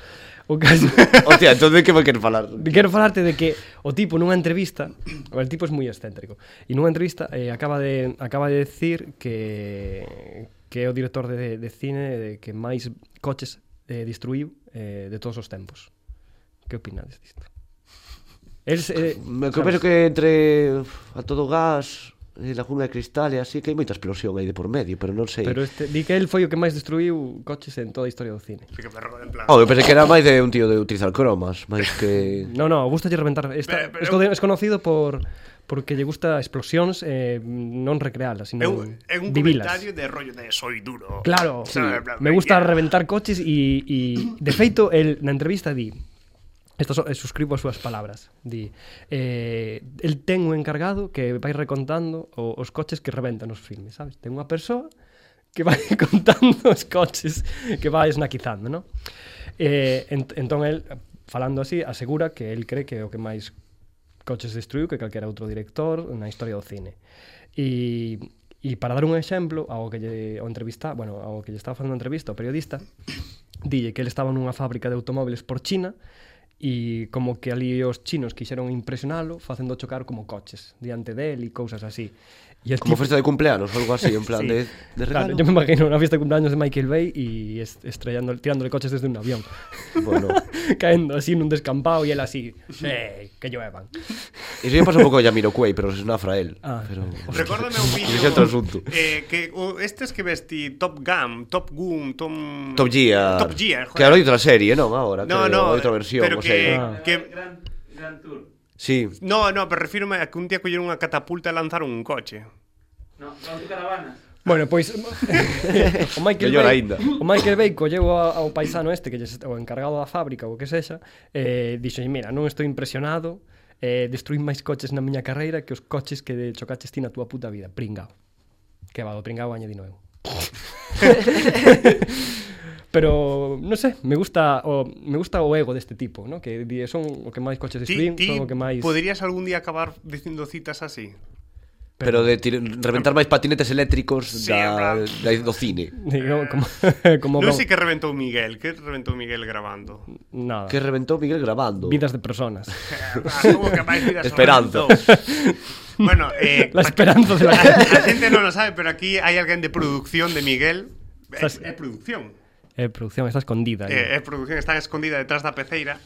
O caso... <laughs> Hostia, entón de que vou quero falar? Quero falarte de que o tipo nunha entrevista, o tipo é moi excéntrico, e nunha entrevista eh, acaba, de, acaba de decir que que é o director de, de cine de que máis coches eh, destruiu eh, de todos os tempos. Que opinades disto? El, eh, eu penso que entre a todo gas laguna de cristal e así que hai moita explosión aí de por medio, pero non sei. Pero este, di que el foi o que máis destruiu coches en toda a historia do cine. Sí que perro en plan. Oh, eu pensei que era máis de un tío de utilizar cromas, máis que <laughs> No, no, gustalle reventar. Está, pero, pero... es conocido por porque lle gusta explosións eh, non recrealas, sino é un, é un vivilas. comentario de rollo de soy duro. Claro, sí. Plan, me gusta yeah. reventar coches e de feito el na entrevista di Estas eh, suscribo as súas palabras. Di, eh, el ten un encargado que vai recontando o, os coches que reventan os filmes, sabes? Ten unha persoa que vai <laughs> contando os coches que vai esnaquizando, non? Eh, ent entón el falando así, asegura que el cree que é o que máis coches destruiu que calquera outro director na historia do cine. E, e para dar un exemplo ao que lle, ao entrevista, bueno, ao que lle estaba facendo a entrevista o periodista, dille que ele estaba nunha fábrica de automóviles por China e como que ali os chinos quixeron impresionalo facendo chocar como coches diante del e cousas así. El Como tipo- festa de cumpleanos, algo así, en <laughs> plan Sí. de, de Claro, yo me imagino una fiesta de cumpleaños de Michael Bay y est- estrellando, tirándole coches desde un avión. Bueno. <laughs> Caendo así nun descampado y él así, eh, que lluevan. Iso ya pasa un pouco a Yamiroquai, pero se sonafra él. Ah. pero... Recórdame <laughs> un vídeo outro asunto. eh, que o, estes que vesti Top Gun, Top Gun, Tom... Top Gear. Top Gear, Que ahora hai outra serie, non? Ahora, No, creo, no, outra versión, pero o sea, que, Ah. que Gran, Gran Tour. Sí. No, no, pero refírome a que un día colleron unha catapulta e lanzaron un coche. No, non caravanas. Bueno, pois <laughs> o Michael Mellor Bay, ainda. o Michael Bay colleu ao paisano este que lles- o encargado da fábrica ou o que sexa, eh dixo, "Mira, non estou impresionado, eh destruín máis coches na miña carreira que os coches que chocaches ti na túa puta vida, pringao." Que va do pringao añadino eu. <laughs> Pero, non sei, me gusta o, me gusta o ego deste tipo, ¿no? que di, son o que máis coches destruín, ti, son o que máis... poderías algún día acabar dicindo citas así? Pero, de tir, reventar máis patinetes eléctricos sí, da, da, do cine. Digo, eh, como, <laughs> como non sei que reventou Miguel, que reventou Miguel grabando. Nada. Que reventou Miguel grabando. Vidas de personas. <laughs> Eh, ah, como que máis vidas Esperanza. <laughs> bueno, eh, la esperanza de la gente. A xente non lo sabe, pero aquí hai alguén de producción de Miguel. É, é producción. Eh, é produción está escondida. Eh, é, é eh, produción está escondida detrás da peceira,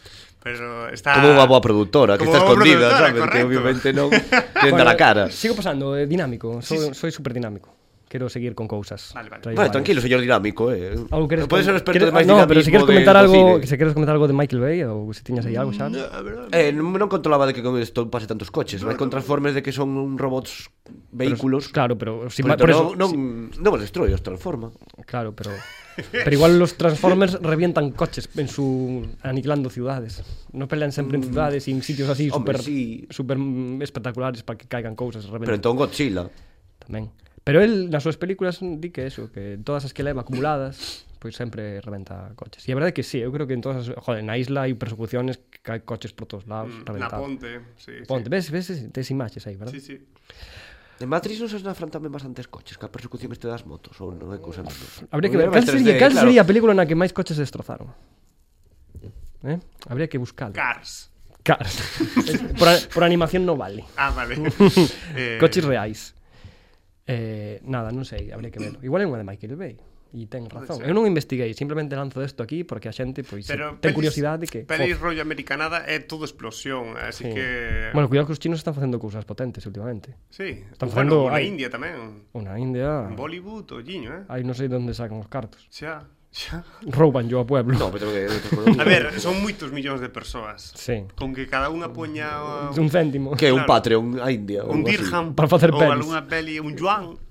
pero está Como unha boa produtora, que está escondida, sabes, correcto. que obviamente non ten bueno, a cara. Sigo pasando, é dinámico, sou, sí, sí. soy super dinámico. Quero seguir con cousas. Vale, vale. Bueno, tranquilo, señor dinámico, eh. Queres, Podes ser un experto queres, de máis no, pero se queres comentar algo, que se queres comentar algo de Michael Bay ou se tiñas aí mm, algo xa. No, eh, non, non controlaba de que con isto pase tantos coches, vai no, con Transformers de que son un robots vehículos. Pero, claro, pero, si, pero por eso, non, si... non, non, non os destroi, os transforma. Claro, pero Pero igual los Transformers revientan coches en su aniquilando ciudades. No pelean sempre mm. en cidades y en sitios así Hombre, super, sí. super mm, espectaculares para que caigan cousas. Pero entón Godzilla. Tamén. Pero el nas súas películas di que eso, que todas as que leva acumuladas pois sempre reventa coches. E a verdade é que sí, eu creo que en todas as, joder, na isla hai persecuciones que hai coches por todos lados, mm, reventado. Na ponte, sí, Ponte, sí. ves, tes imaxes aí, verdad? Sí, sí. En Matrix non se enfrantame bastantes coches que a persecución este das motos ou non é cousa Habría que ver, cal sería, cal claro. sería a película na que máis coches se destrozaron? Eh? Habría que buscar. Cars. Cars. <laughs> por, a, por animación non vale. Ah, vale. <laughs> eh... Coches reais. Eh, nada, non sei, habría que verlo. Igual é unha de Michael Bay. E ten razón. Eu non investiguei, simplemente lanzo isto aquí porque a xente pois Pero ten pedis, curiosidade que Pedís oh. rollo americanada é todo explosión, así sí. que Bueno, cuidado que os chinos están facendo cousas potentes últimamente. Sí, están facendo bueno, hai... India tamén. Unha India. En Bollywood, olliño, eh. Aí non sei onde sacan os cartos. Xa. Xa. Rouban yo a pueblo. No, pero que, <laughs> a ver, son moitos millóns de persoas. Sí. Con que cada unha poña un céntimo. Que é claro. un Patreon a India. Un dirham. Para facer pelis. Ou algunha peli, un yuan.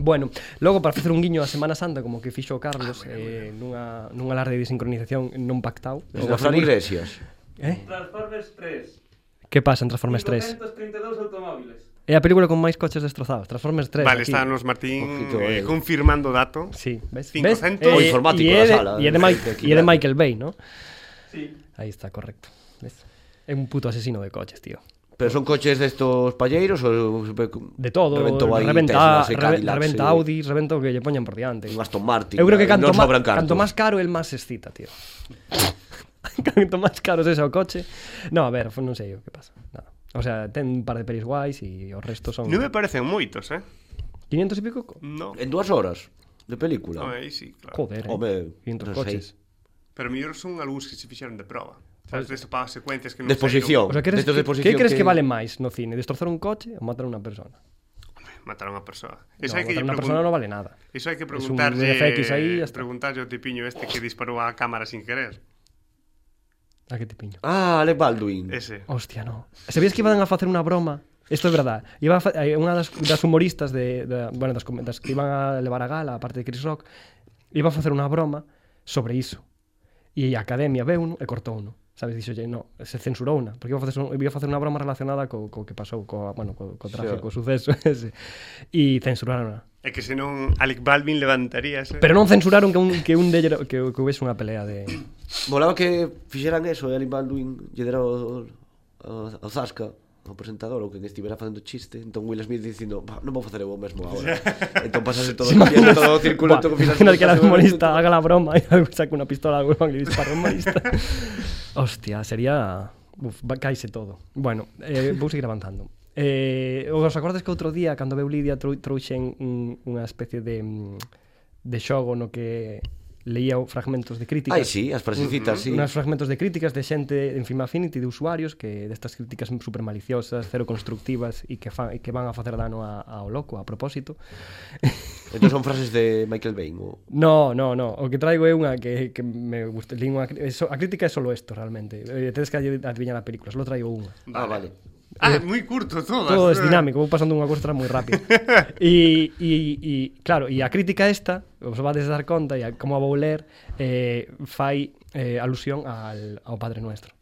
Bueno, logo para facer un guiño a Semana Santa como que fixo o Carlos ah, eh, nunha nunha alarde de sincronización non pactado. O Gonzalo Iglesias. Eh? Transformers 3. Que pasa en Transformers 3? 532 automóviles. É a película con máis coches destrozados, Transformers 3. Vale, aquí. está nos Martín Ojito, eh, eh, confirmando dato. Sí, ves? 500. ¿Ves? Eh, o informático da sala. E é de, Mike, e de Michael Bay, ¿no? Sí. Aí está, correcto. Ves? É un puto asesino de coches, tío. Pero son coches destos palleiros ou eh, de todo, reventou aí eh, reventa, Teslas, reve, Cadillacs, reventa sí. Audi, reventa o que lle poñan por diante. Un Aston Martin. Eu creo que eh, canto, no ma, canto máis caro el máis excita, tío. <laughs> canto máis caro ese o coche. No, a ver, non sei o que pasa. Nada. O sea, ten un par de pelis guais e o resto son Non me parecen moitos, eh. 500 e pico? No. En dúas horas de película. Home, sí, claro. Joder, eh? Home, 500 no coches. Sei. Pero mellor son algúns que se fixeron de prova. Sabes, desto para secuencias que non Desposición. O sea, queres, que, que crees que... que vale máis no cine? Destrozar un coche ou matar a unha persona? matar a unha persoa. Eso no, hai que matar a unha persoa non vale nada. Iso hai que preguntarlle, es ahí, preguntarlle ao tipiño este que disparou a cámara sin querer. A que tipiño? Ah, Alec Baldwin. Ese. Hostia, no. Sabías que iban a facer unha broma? Isto é verdad. Iba a fa... Eh, unha das, das humoristas de, de, bueno, das, das que iban a levar a gala, a parte de Chris Rock, iba a facer unha broma sobre iso. E a Academia veu uno e cortou uno sabes, dixo, no, se censurou una, porque iba facer, un, iba facer unha broma relacionada co, co que pasou, co, bueno, co, co trágico sure. suceso <laughs> ese, e censuraron una. É que senón Alec Baldwin levantaría ese... Pero non censuraron que un, que un delle, que, que houvese unha pelea de... Volaba que fixeran eso, e Alec Baldwin lle dera o, o, o Zasca o presentador ou quen estivera facendo chiste, entón Will Smith dicindo, non vou facer eu o mesmo <laughs> agora. entón pasase todo, <laughs> sí, copiando, todo o círculo, todo o final. Final que era humorista, haga la broma e saca una pistola a Guzmán y dispara un humorista. <laughs> Hostia, sería... Uf, caise todo. Bueno, eh, vou seguir avanzando. Eh, os acordes que outro día, cando veu Lidia, trou, trouxen un, unha especie de, mm, de xogo no que leía fragmentos de críticas. Ai, sí, as frasecitas, sí. Unas fragmentos de críticas de xente en Film Affinity, de usuarios, que destas críticas super maliciosas, cero constructivas e que, fan, e que van a facer dano a, ao loco, a propósito. <laughs> Entón son frases de Michael Bain? O... No, no, no. O que traigo é unha que, que me gusta. Lingua, a crítica é solo esto, realmente. Eh, tedes que adivinar a película, solo traigo unha. Ah, vale. vale. Ah, eh, moi curto todo. Todo é dinámico, vou pasando unha cousa moi rápida. <laughs> E, e, e, claro, e a crítica esta, vos vades dar conta, e a, como a vou ler, eh, fai eh, alusión al, ao Padre Nuestro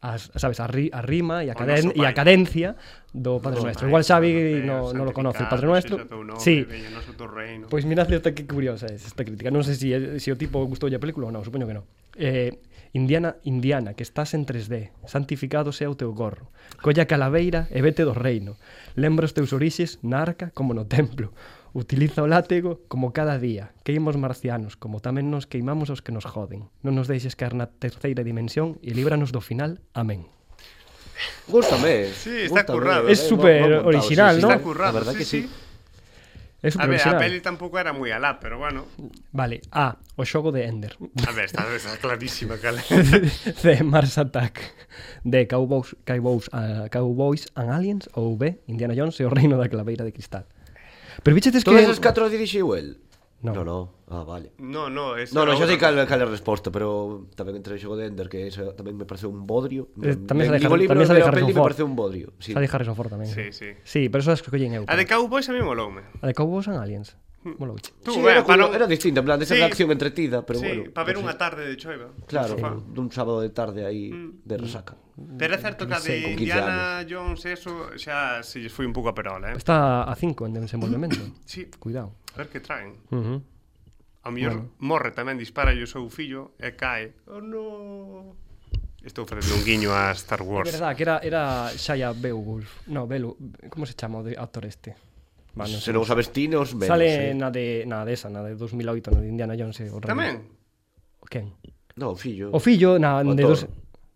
as, sabes, a, ri, a rima e a, caden, e a cadencia do Padre no, Nuestro. Igual Xavi no, no lo conoce, o Padre Nuestro. Sí. Pois pues mirad esta que curiosa é es esta crítica. Non sei sé si, se si o tipo gustou a película ou non, supoño que non. Eh, Indiana, Indiana, que estás en 3D, santificado sea o teu gorro. Colla a calaveira e vete do reino. Lembra os teus orixes na arca como no templo. Utiliza o látego como cada día. Queimos marcianos, como tamén nos queimamos os que nos joden. Non nos deixes caer na terceira dimensión e líbranos do final. Amén. Gústame. Sí, está gústame, currado. É super original, sí, sí, ¿no? Está currado, la verdad sí, que sí. sí. É a ver, a peli tampouco era moi alá, pero bueno. Vale, A, o xogo de Ender. A ver, está, está clarísima <laughs> cal. C, Mars Attack. D, Cowboys, Cowboys, uh, Cowboys and Aliens ou B, Indiana Jones e o Reino da Claveira de Cristal. Pero bichetes que... Todas as catro dirixiu el? No. no, no, ah, vale No, no, es no, no xa sei cal, cal é a resposta Pero tamén entre o xogo de Ender Que eso tamén me pareceu un bodrio eh, Tamén sa de Harrison Ford me pareceu un bodrio sí. Sa de Harrison Ford tamén Sí, sí Sí, pero eso es que collen eu A de Cowboys a mí moloume A de Cowboys and Aliens hmm. Molouche. Tú, sí, era, para... era distinta, en plan, esa sí, acción entretida, pero sí, bueno. para ver unha tarde de choiva. Claro, sí. dun sábado de tarde aí mm. de resaca. Hmm. Pero é certo que a de Indiana Jones eso xa se lles foi un pouco a perola, eh. Está a 5 en desenvolvemento. sí. Cuidado ver que traen. Uh -huh. A mellor bueno. morre tamén, dispara o seu fillo e cae. Oh, no. Estou facendo un guiño a Star Wars. É verdad, que era, era Shia Beowulf. No, Belu, como se chama o de actor este? Bueno, se non sabes ti, nos vemos. Sale eh. na de, na de esa, na de 2008, na de Indiana Jones. O tamén? O quen? No, o fillo. O fillo, na o de... Dos...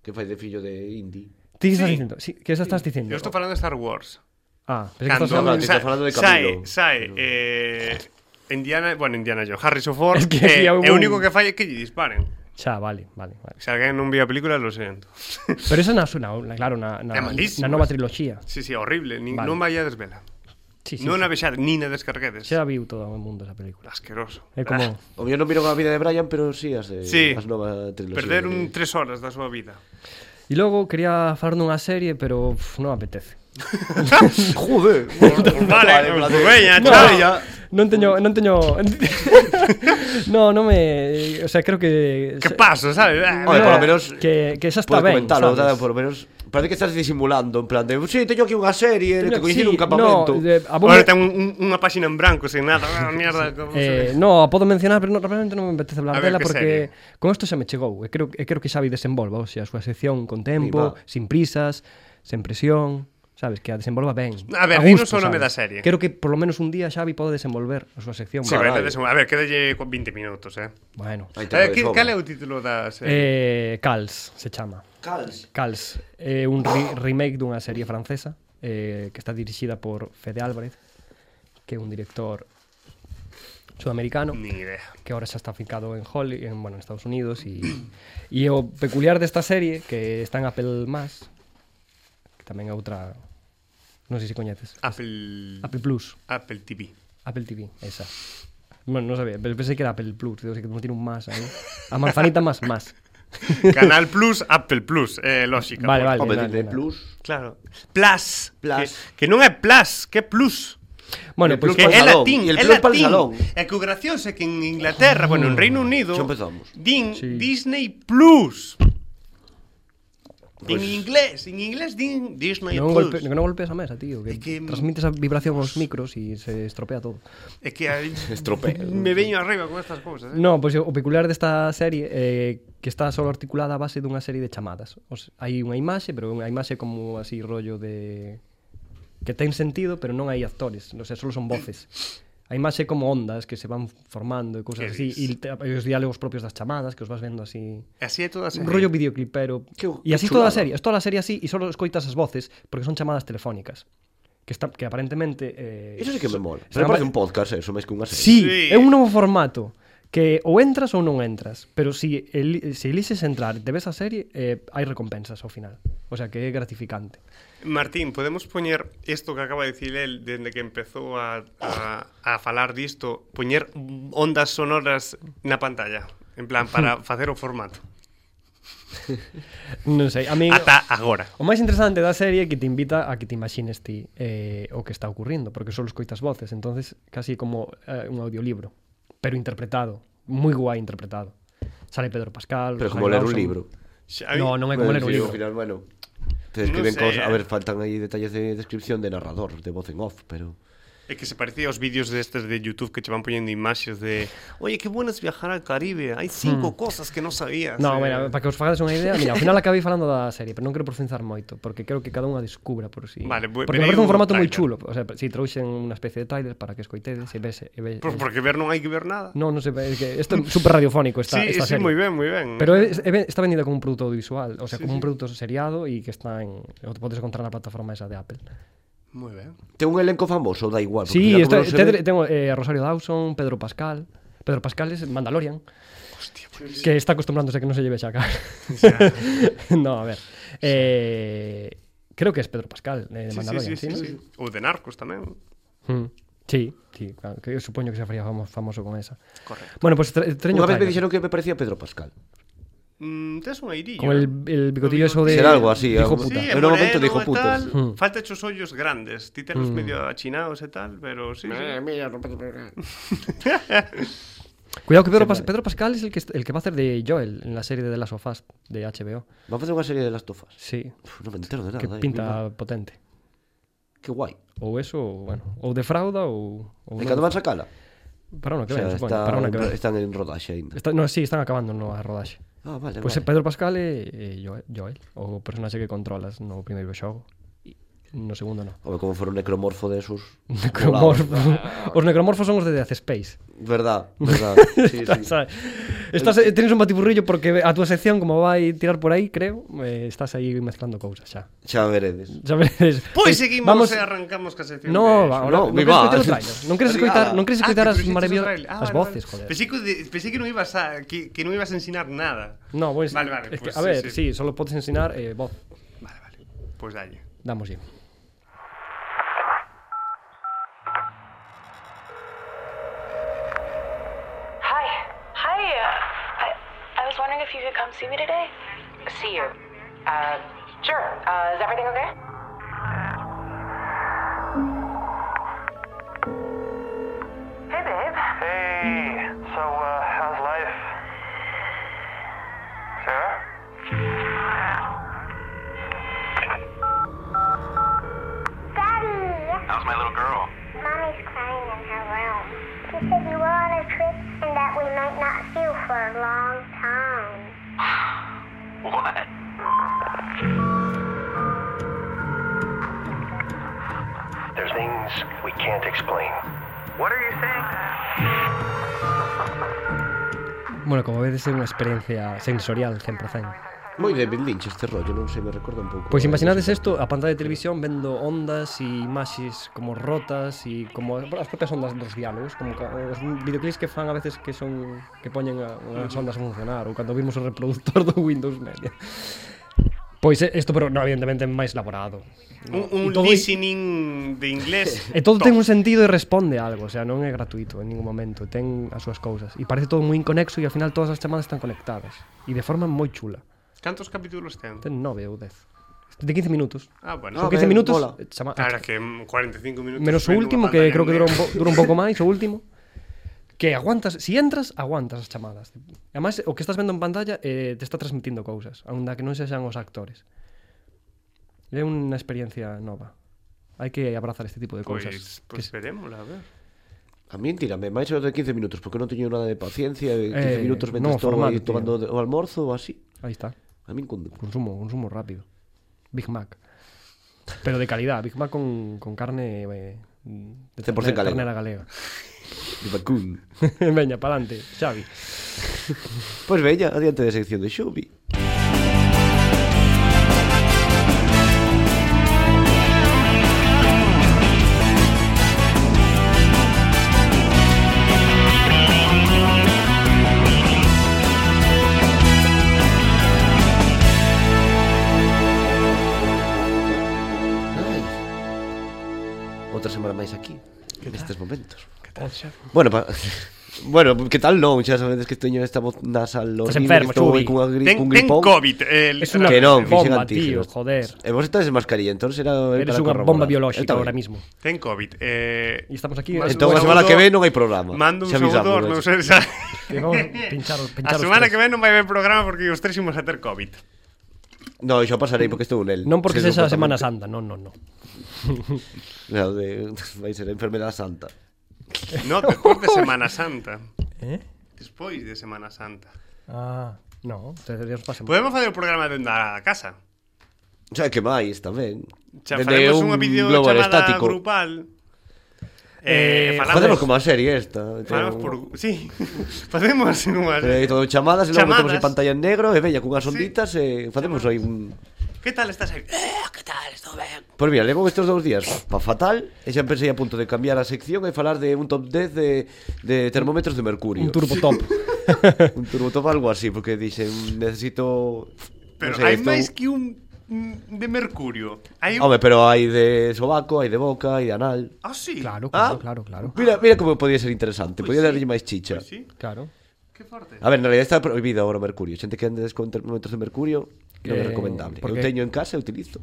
Que fai de fillo de Indy. Ti estás sí. dicindo, sí, que eso estás dicindo. Eu estou falando de Star Wars. Ah, cando, falando, estás falando de Camilo. Sae, sae, eh, Indiana, bueno, Indiana Jones, Harrison Ford, es que eh, un... é o único que fai é que lle disparen. Xa, vale, vale, vale. Se alguén non vía a película, lo sento. <laughs> Pero esa na, na claro, na, na, na nova triloxía. Sí, sí, horrible. Ni, vale. Non vai a desvela. Sí, sí, non sí. a vexar, nin a descarguedes. Xa viu todo o mundo esa película. Asqueroso. É como... Ah. O mío non miro a vida de Brian, pero sí as, de, sí. as nova triloxía. Perder un tres horas da súa vida. E logo quería falar nunha serie, pero pff, non apetece. <laughs> Joder, vale, vale, vale, non teño, non teño No, non <laughs> me, o sea, creo que Que paso, sabes? Oye, por lo menos que que esa está ben, sabes? por lo menos Parece que estás disimulando, en plan de, sí, teño aquí unha serie, teño, te coñeci sí, un campamento. No, de, Ahora me... ten un, unha páxina en branco, sin nada, ah, <laughs> mierda, como eh, No, a podo mencionar, pero no, realmente non me apetece hablar dela porque serie. con isto xa me chegou, e eh, creo, e creo que Xavi desenvolva, o sea, a súa sección con tempo, sin prisas, sen presión sabes, que a desenvolva ben. A ver, dinos o nome da serie. Quero que por lo menos un día Xavi pode desenvolver a súa sección. Sí, vale. Vale. A ver, quédalle con 20 minutos, eh. Bueno. A ver, que, cal é o título da serie? Eh, Cals se chama. Cals. Cals, é eh, un re remake dunha serie francesa eh, que está dirixida por Fede Álvarez, que é un director sudamericano Ni idea. que ahora xa está ficado en Holly, en, bueno, en Estados Unidos e e o peculiar desta serie que está en Apple Más que tamén é outra Non sei se coñeces. Apple... Apple Plus. Apple TV. Apple TV, esa. Bueno, non sabía, pero pensei que era Apple Plus, digo, que non tiene un más aí. A manzanita más, más. <laughs> Canal Plus, Apple Plus, eh, lógica. Vale, vale. Apple vale, Plus. Vale. Claro. Plus. Plus. Que, que non é Plus, que é Plus. Bueno, pues que é latín, el plus pal salón. É que o gracioso é que en Inglaterra, bueno, en Reino Unido, din sí. Disney Plus. Pues... En inglés, en inglés din, Disney my non golpe, que non golpeas a mesa, tío, que, é que transmites a vibración aos micros e se estropea todo. É que a... <laughs> estropea. me veño arriba con estas cousas, eh. No, pois pues, o peculiar desta serie é eh, que está só articulada a base dunha serie de chamadas. Os, hai unha imaxe, pero unha imaxe como así rollo de que ten sentido, pero non hai actores, non sei, só son voces a imaxe é como ondas que se van formando e cousas así, e, e os diálogos propios das chamadas que os vas vendo así. E así é toda a serie. Un rollo videoclipero. Que, e así é toda a serie, é toda a serie así e só escoitas as voces porque son chamadas telefónicas que está que aparentemente eh, Eso sí que me mola. Pero parece un podcast eso, máis que unha serie. Sí, sí, é un novo formato que ou entras ou non entras, pero si el, se elixes entrar e te ves a serie, eh, hai recompensas ao final. O sea, que é gratificante. Martín, podemos poñer isto que acaba de dicir el dende que empezou a, a, a falar disto, poñer ondas sonoras na pantalla, en plan, para <laughs> facer o formato. non sei, a mí ata agora. O máis interesante da serie é que te invita a que te imagines ti eh, o que está ocurrindo, porque só escoitas voces, entonces casi como eh, un audiolibro, pero interpretado, moi guai interpretado. Sale Pedro Pascal, Pero Rosario como ler un libro. No, non é como ler un libro. Ao final, bueno, te cosas, a eh. ver, faltan aí detalles de descripción de narrador, de voz en off, pero É que se parecía aos vídeos destes de YouTube que che van poñendo imaxes de Oye, que es viajar al Caribe, hai hmm. cinco hmm. cosas que non sabías. No, eh. mira, para que os fagades unha idea, mira, ao final <laughs> acabei falando da serie, pero non quero profundizar moito, porque quero que cada unha descubra por si. Sí. Vale, porque me parece un formato moi chulo, o sea, si trouxen unha especie de trailer para que escoitedes e vese. E ve, por, porque ver non hai que ver nada. No, non sei, ve, es que isto é super radiofónico esta, sí, esta sí, serie. Sí, moi ben, moi ben. Pero é, é, está vendida como un produto audiovisual, o sea, sí, como sí. un produto seriado e que está en o podes encontrar na plataforma esa de Apple. Moi ben. Ten un elenco famoso, da igual. Sí, está, te, ve... tengo eh, Rosario Dawson, Pedro Pascal. Pedro Pascal es Mandalorian. Hostia, pues... Que está acostumbrándose a que no se lleve Shaka. <laughs> no, a ver. Eh, creo que es Pedro Pascal, eh, de sí, Mandalorian. Sí, sí, sí, ¿sí, no? sí. Ou de Narcos tamén. Mm. Sí, sí, claro, que eu supoño que se faría famoso, famoso con esa. Correcto. Bueno, pues tre treño Unha vez me dixeron que me parecía Pedro Pascal. Mm, tes un airillo. Con el, eh? el bigotillo eso de... Será algo así, de hijo algo- puta. Sí, En en un momento dijo e putas. tal. Mm. Falta os ollos grandes. Ti tenos Mm. medio achinados e tal, pero sí, sí. <laughs> Cuidado que Pedro, Pas- Pedro Pascal es el que, el que va a hacer de Joel en la serie de The Last of Us de HBO. Va a facer unha serie de las tofas. Sí. Uf, non me entero de nada. que eh, pinta mira. potente. Que guai. Ou eso, ou, bueno, ou defrauda ou E non cando van defrauda. sacala? Para una que O sea, ven, supoño, está, para una que ven. están en rodaxe aínda. Está, no, sí, están acabando no a rodaxe. Ah, vale, pois vale. Pedro Pascal e, e Joel, Joel, o personaxe que controlas no primeiro xogo. No segundo no. Home, como for un necromorfo de esos... necromorfo. <laughs> Os necromorfos son os de Death Space. Verdad, <laughs> verdad. Sí, sí. Sabe. Estás, eh, tenes un batiburrillo porque a túa sección, como vai tirar por aí, creo, eh, estás aí mezclando cousas xa. Xa veredes. Xa veredes. Pois pues, seguimos vamos... e arrancamos ca sección. No, va, no, no, non, va. non queres escoitar, eh. non queres ah, escoitar ah, ah, as maravillosas ah, as voces, joder. Pensei que, pensei que non ibas a que, que non ibas a ensinar nada. No, pois, vale, vale, es pues, que, a sí, ver, sí, sí. solo podes ensinar eh, voz. Vale, vale. Pois pues dalle. Damoslle. Wondering if you could come see me today. See you. Uh, sure. Uh, is everything okay? Hey, babe. Hey, so uh, how's life? Sarah? Daddy! How's my little girl? Mommy's crying in her room. She said you were on a trip and that we might not see you for a long time. What? There's things we can't explain. What are you saying? Bueno, como vedes é unha experiencia sensorial 100%. Moi David Lynch este rollo, non sei, me recorda un pouco. Pois imaginades eh, isto, a pantalla de televisión vendo ondas e imaxes como rotas e como as propias ondas dos diálogos, como os videoclips que fan a veces que son que poñen a, as ondas a funcionar ou cando vimos o reproductor do Windows Media. Pois isto, pero no, evidentemente máis elaborado. Un, un todo listening de inglés. <laughs> E todo top. ten un sentido e responde a algo, o sea, non é gratuito en ningún momento, ten as súas cousas. E parece todo moi inconexo e ao final todas as chamadas están conectadas. E de forma moi chula. Cantos capítulos ten? Ten nove ou dez. De 15 minutos. Ah, bueno. Son 15 ver, minutos. Eh, chama... Claro, que 45 minutos. Menos o último, que creo que dura un, po, dura un pouco máis, o último. Que aguantas, si entras, aguantas as chamadas. Además, o que estás vendo en pantalla eh, te está transmitindo cousas, aunda que non sexan os actores. É unha experiencia nova. Hai que abrazar este tipo de cousas. Pois, pues, pues verémosla, a ver. A mí tírame máis de 15 minutos porque non teño nada de paciencia, 15 eh, minutos mentre no, estou aí tomando o almorzo ou así. Aí está. A min con... Consumo, consumo rápido. Big Mac. Pero de calidad, Big Mac con, con carne... Eh, de 100% carne, galega. Carnera galega. De vacún. veña, pa'lante, Xavi. Pois pues veña, adiante de sección de Xubi. Bueno, pa... <laughs> Bueno, ¿qué tal? No, muchas veces que estoy en esta voz nasal. Estás enfermo. Con, gri... ten, gripón. Ten COVID. El... Es una que no, bomba, tío, joder. Hemos estado en mascarilla, entonces era... Eres una bomba biológica ahora mismo. Ten COVID. Eh... Y estamos aquí... Eh, entonces, la semana que ven no hay programa. Mando un saludo, no sé... <laughs> A semana que ven non vai haber programa porque os tres imos a ter COVID. No, yo pasarei porque estou nel. Non porque sexa se <laughs> a Semana Santa, non, non, non. no, de, vai ser a enfermedade santa. No, despois de Semana Santa. <laughs> Eh? Despois de Semana Santa. Ah, no, teríamos para. Podemos facer o programa dentro da casa. Xa que máis tamén. Xa faremos un unha videochamada estático. grupal. Eh, eh falamos, facemos como a serie esta Falamos por... Sí, <laughs> facemos unha serie eh, todo, Chamadas e logo metemos en pantalla en negro E veña, cunhas onditas sí. e eh, facemos aí un... Que tal estás aí? Eh, que tal? Estou ben. Pois mira, levo estes dous días pa fatal e xa pensei a punto de cambiar a sección e falar de un top 10 de, de termómetros de mercurio. Un turbo top. <laughs> un turbo top algo así, porque dixen, necesito... Pero non sei, hai estou- máis que un de mercurio. Un... Home, pero hai de sobaco, hai de boca, hai de anal. Ah, sí. Claro, Ah. claro, claro, claro. Mira, mira como podía ser interesante, Pois podía sí. darlle máis chicha. Pois sí. Claro. Que forte. A ver, en realidad está prohibido ahora o mercurio. Xente que andes con termómetros de mercurio que non é recomendable. Porque... Eu teño en casa e utilizo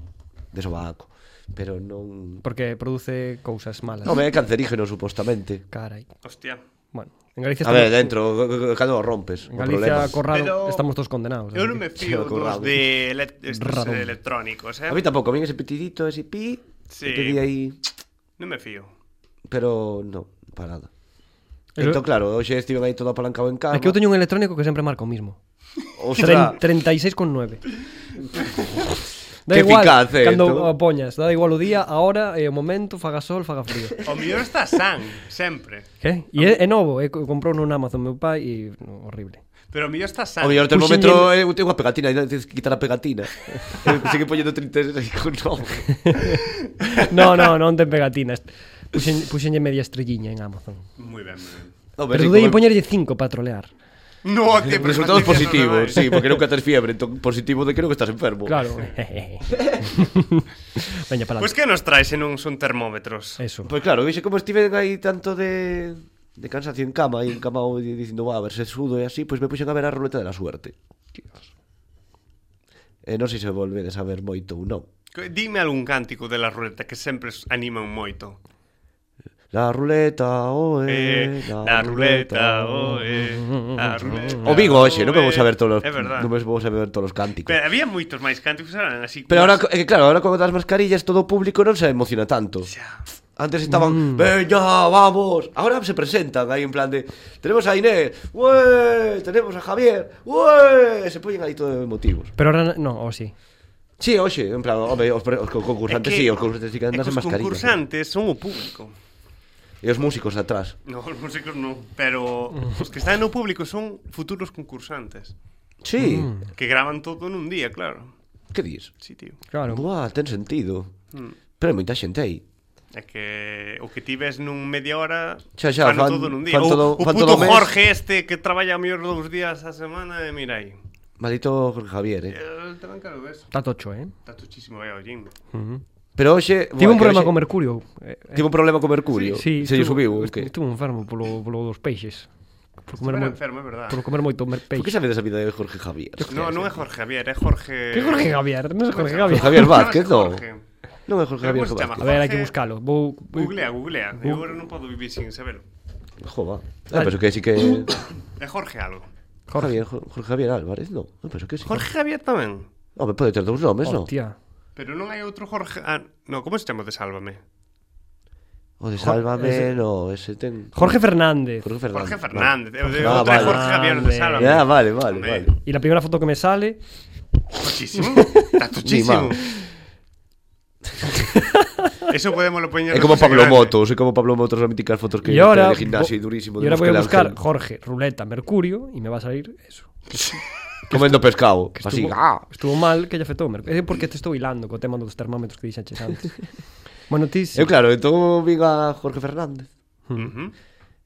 de sobaco pero non... Porque produce cousas malas. Non, é cancerígeno, supostamente. Carai. Hostia. Bueno, en Galicia... A ver, dentro, cando rompes. En Galicia, Corrado, pero... estamos todos condenados. Eu non me fío dos de estos eh, electrónicos, eh? A mí tampouco, a mí ese petidito, ese pi... Sí. Que aí... Non me fío. Pero, non, para nada. Entón, claro, hoxe estiven aí todo apalancado en cama. É que eu teño un electrónico que sempre marca o mismo. 36,9 Da que igual, eficaz, eh, cando todo. o poñas, da igual o día, a hora e o momento, faga sol, faga frío. O mellor está san, sempre. Que? E é, é novo, é, comprou nun Amazon meu pai e no, horrible. Pero o mellor está san. O mellor termómetro é ten unha pegatina, e tens que quitar a pegatina. <laughs> Eu eh, sigue poñendo 36 con novo. no, no, non ten pegatinas. Puxen, puxenlle media estrelliña en Amazon. Moi ben, moi ben. No, Pero dei poñerlle 5 para trolear. No te Resultados positivos, sí, porque nunca tes fiebre, entón positivo de que non estás enfermo. Claro. Veña para. Pois pues que nos traes en un son termómetros. Eso. Pois pues claro, vexe como estiven aí tanto de de cansancio en cama e en cama dicindo, va, a ver se sudo e así, pois pues me puxen a ver a ruleta de la suerte. Dios. Eh, e non sei se volvedes a ver moito ou non. Dime algún cántico de la ruleta que sempre animan moito. La ruleta, oe, eh, la, la ruleta, ruleta oe, la <laughs> ruleta. O Vigo hoxe, non vamos a ver todos, é verdade. non vamos a ver todos os cánticos. Pero había moitos máis cánticos, eran así. Pero ahora, eh, claro, ahora con das mascarillas todo o público non se emociona tanto. Xa. Antes estaban, mm. veña, vamos. Ahora se presentan aí en plan de, tenemos a Inés, ué, tenemos a Javier, ué, se poñen aí todos motivos. Pero ahora no, o sí. Sí, hoxe, en plan, home, os, os concursantes es que, sí, os concursantes sí que andan mascarillas. Os concursantes son o público. E os músicos de atrás. No, os músicos non, pero os que están no público son futuros concursantes. Sí. Mm. Que graban todo nun día, claro. Que dis? Sí, tío. Claro. Buah, ten sentido. Mm. Pero hai moita xente aí. É que o que ti ves nun media hora xa, xa, fan, todo nun día. Fan todo, o, o fan puto todo Jorge mes. este que traballa a mellor dous días a semana e mira aí. Maldito Jorge Javier, eh. Eh, tamén caro ves. Está tocho, eh. Está tochísimo, eh, o Jim. Uh -huh. Pero hoxe... Tive un problema hoxe... con Mercurio. Eh, eh. Tive un problema con Mercurio? Sí, sí, Se lle subiu? Okay. Estuve enfermo polo, polo dos peixes. Por comer, moi, enfermo, verdad. por comer moito peixe. Por que sabedes a vida de Jorge Javier? No, non é Jorge Javier, é Jorge... Que Jorge Javier? Non é Jorge Javier. Jorge Javier Vázquez, non? Non é Jorge Javier Vázquez. A ver, hai que buscalo. Vou... Googlea, googlea. Eu agora non podo vivir sin saberlo. Jova. Ah, penso que sí que... É Jorge algo. Jorge, Jorge Javier Álvarez, non? Ah, penso que sí. Jorge Javier tamén. Home, pode ter dous nomes, non? Hostia. Pero non hai outro Jorge... Ah, no, como se chama de Sálvame? O de Sálvame, ese- no, ese ten... Jorge Fernández. Jorge Fernández. Jorge Fernández. Vale. De Ah, outro é vale. Jorge Javier de Grande. Sálvame. Ah, vale, vale, Hombre. vale. E la primeira foto que me sale Tochísimo. <laughs> Está tochísimo. <laughs> Eso podemos lo poñer É como no Pablo Grande. Motos, é como Pablo Motos as míticas fotos que ahora, de gimnasio vo- e durísimo. y ahora voy a buscar. Jorge, Ruleta, Mercurio y me va a salir eso. <laughs> <laughs> Comendo pescado. Que estuvo, así, ah. estuvo mal que lle afetou. É porque te estou hilando co tema dos termómetros que dixaches antes. <laughs> bueno, ti... Sí. Eu claro, entón vin a Jorge Fernández. Hmm. Uh -huh.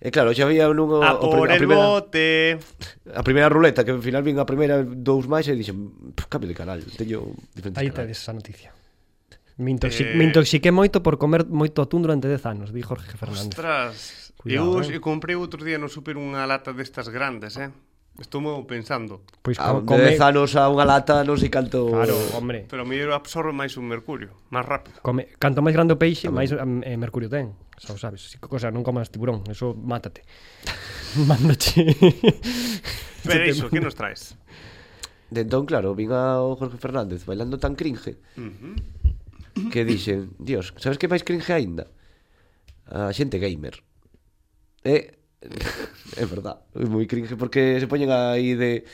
E claro, xa había un a, a, por a, el primera, bote. A primeira ruleta, que ao final vin a primeira dous máis e dixen, cambio de canal, teño diferentes Aí canales. esa noticia. Me, intoxi eh... me intoxiqué moito por comer moito atún durante 10 anos, di Jorge Fernández. Ostras, Cuidado, eu, eh? eu comprei outro día no super unha lata destas grandes, eh? Estou pensando. Pois ah, a, como come... anos a unha lata non sei canto... Claro, hombre. Pero a absorbe máis un mercurio, máis rápido. Come... Canto máis grande o peixe, máis mm, eh, mercurio ten. Xa o sabes. Si, cosa, non comas tiburón, eso mátate. <laughs> Mándache. <laughs> Pero iso, que nos traes? De entón, claro, vin ao Jorge Fernández bailando tan cringe uh -huh. que dixen, dios, sabes que máis cringe aínda? A xente gamer. Eh, É verdad, é moi cringe porque se poñen aí de,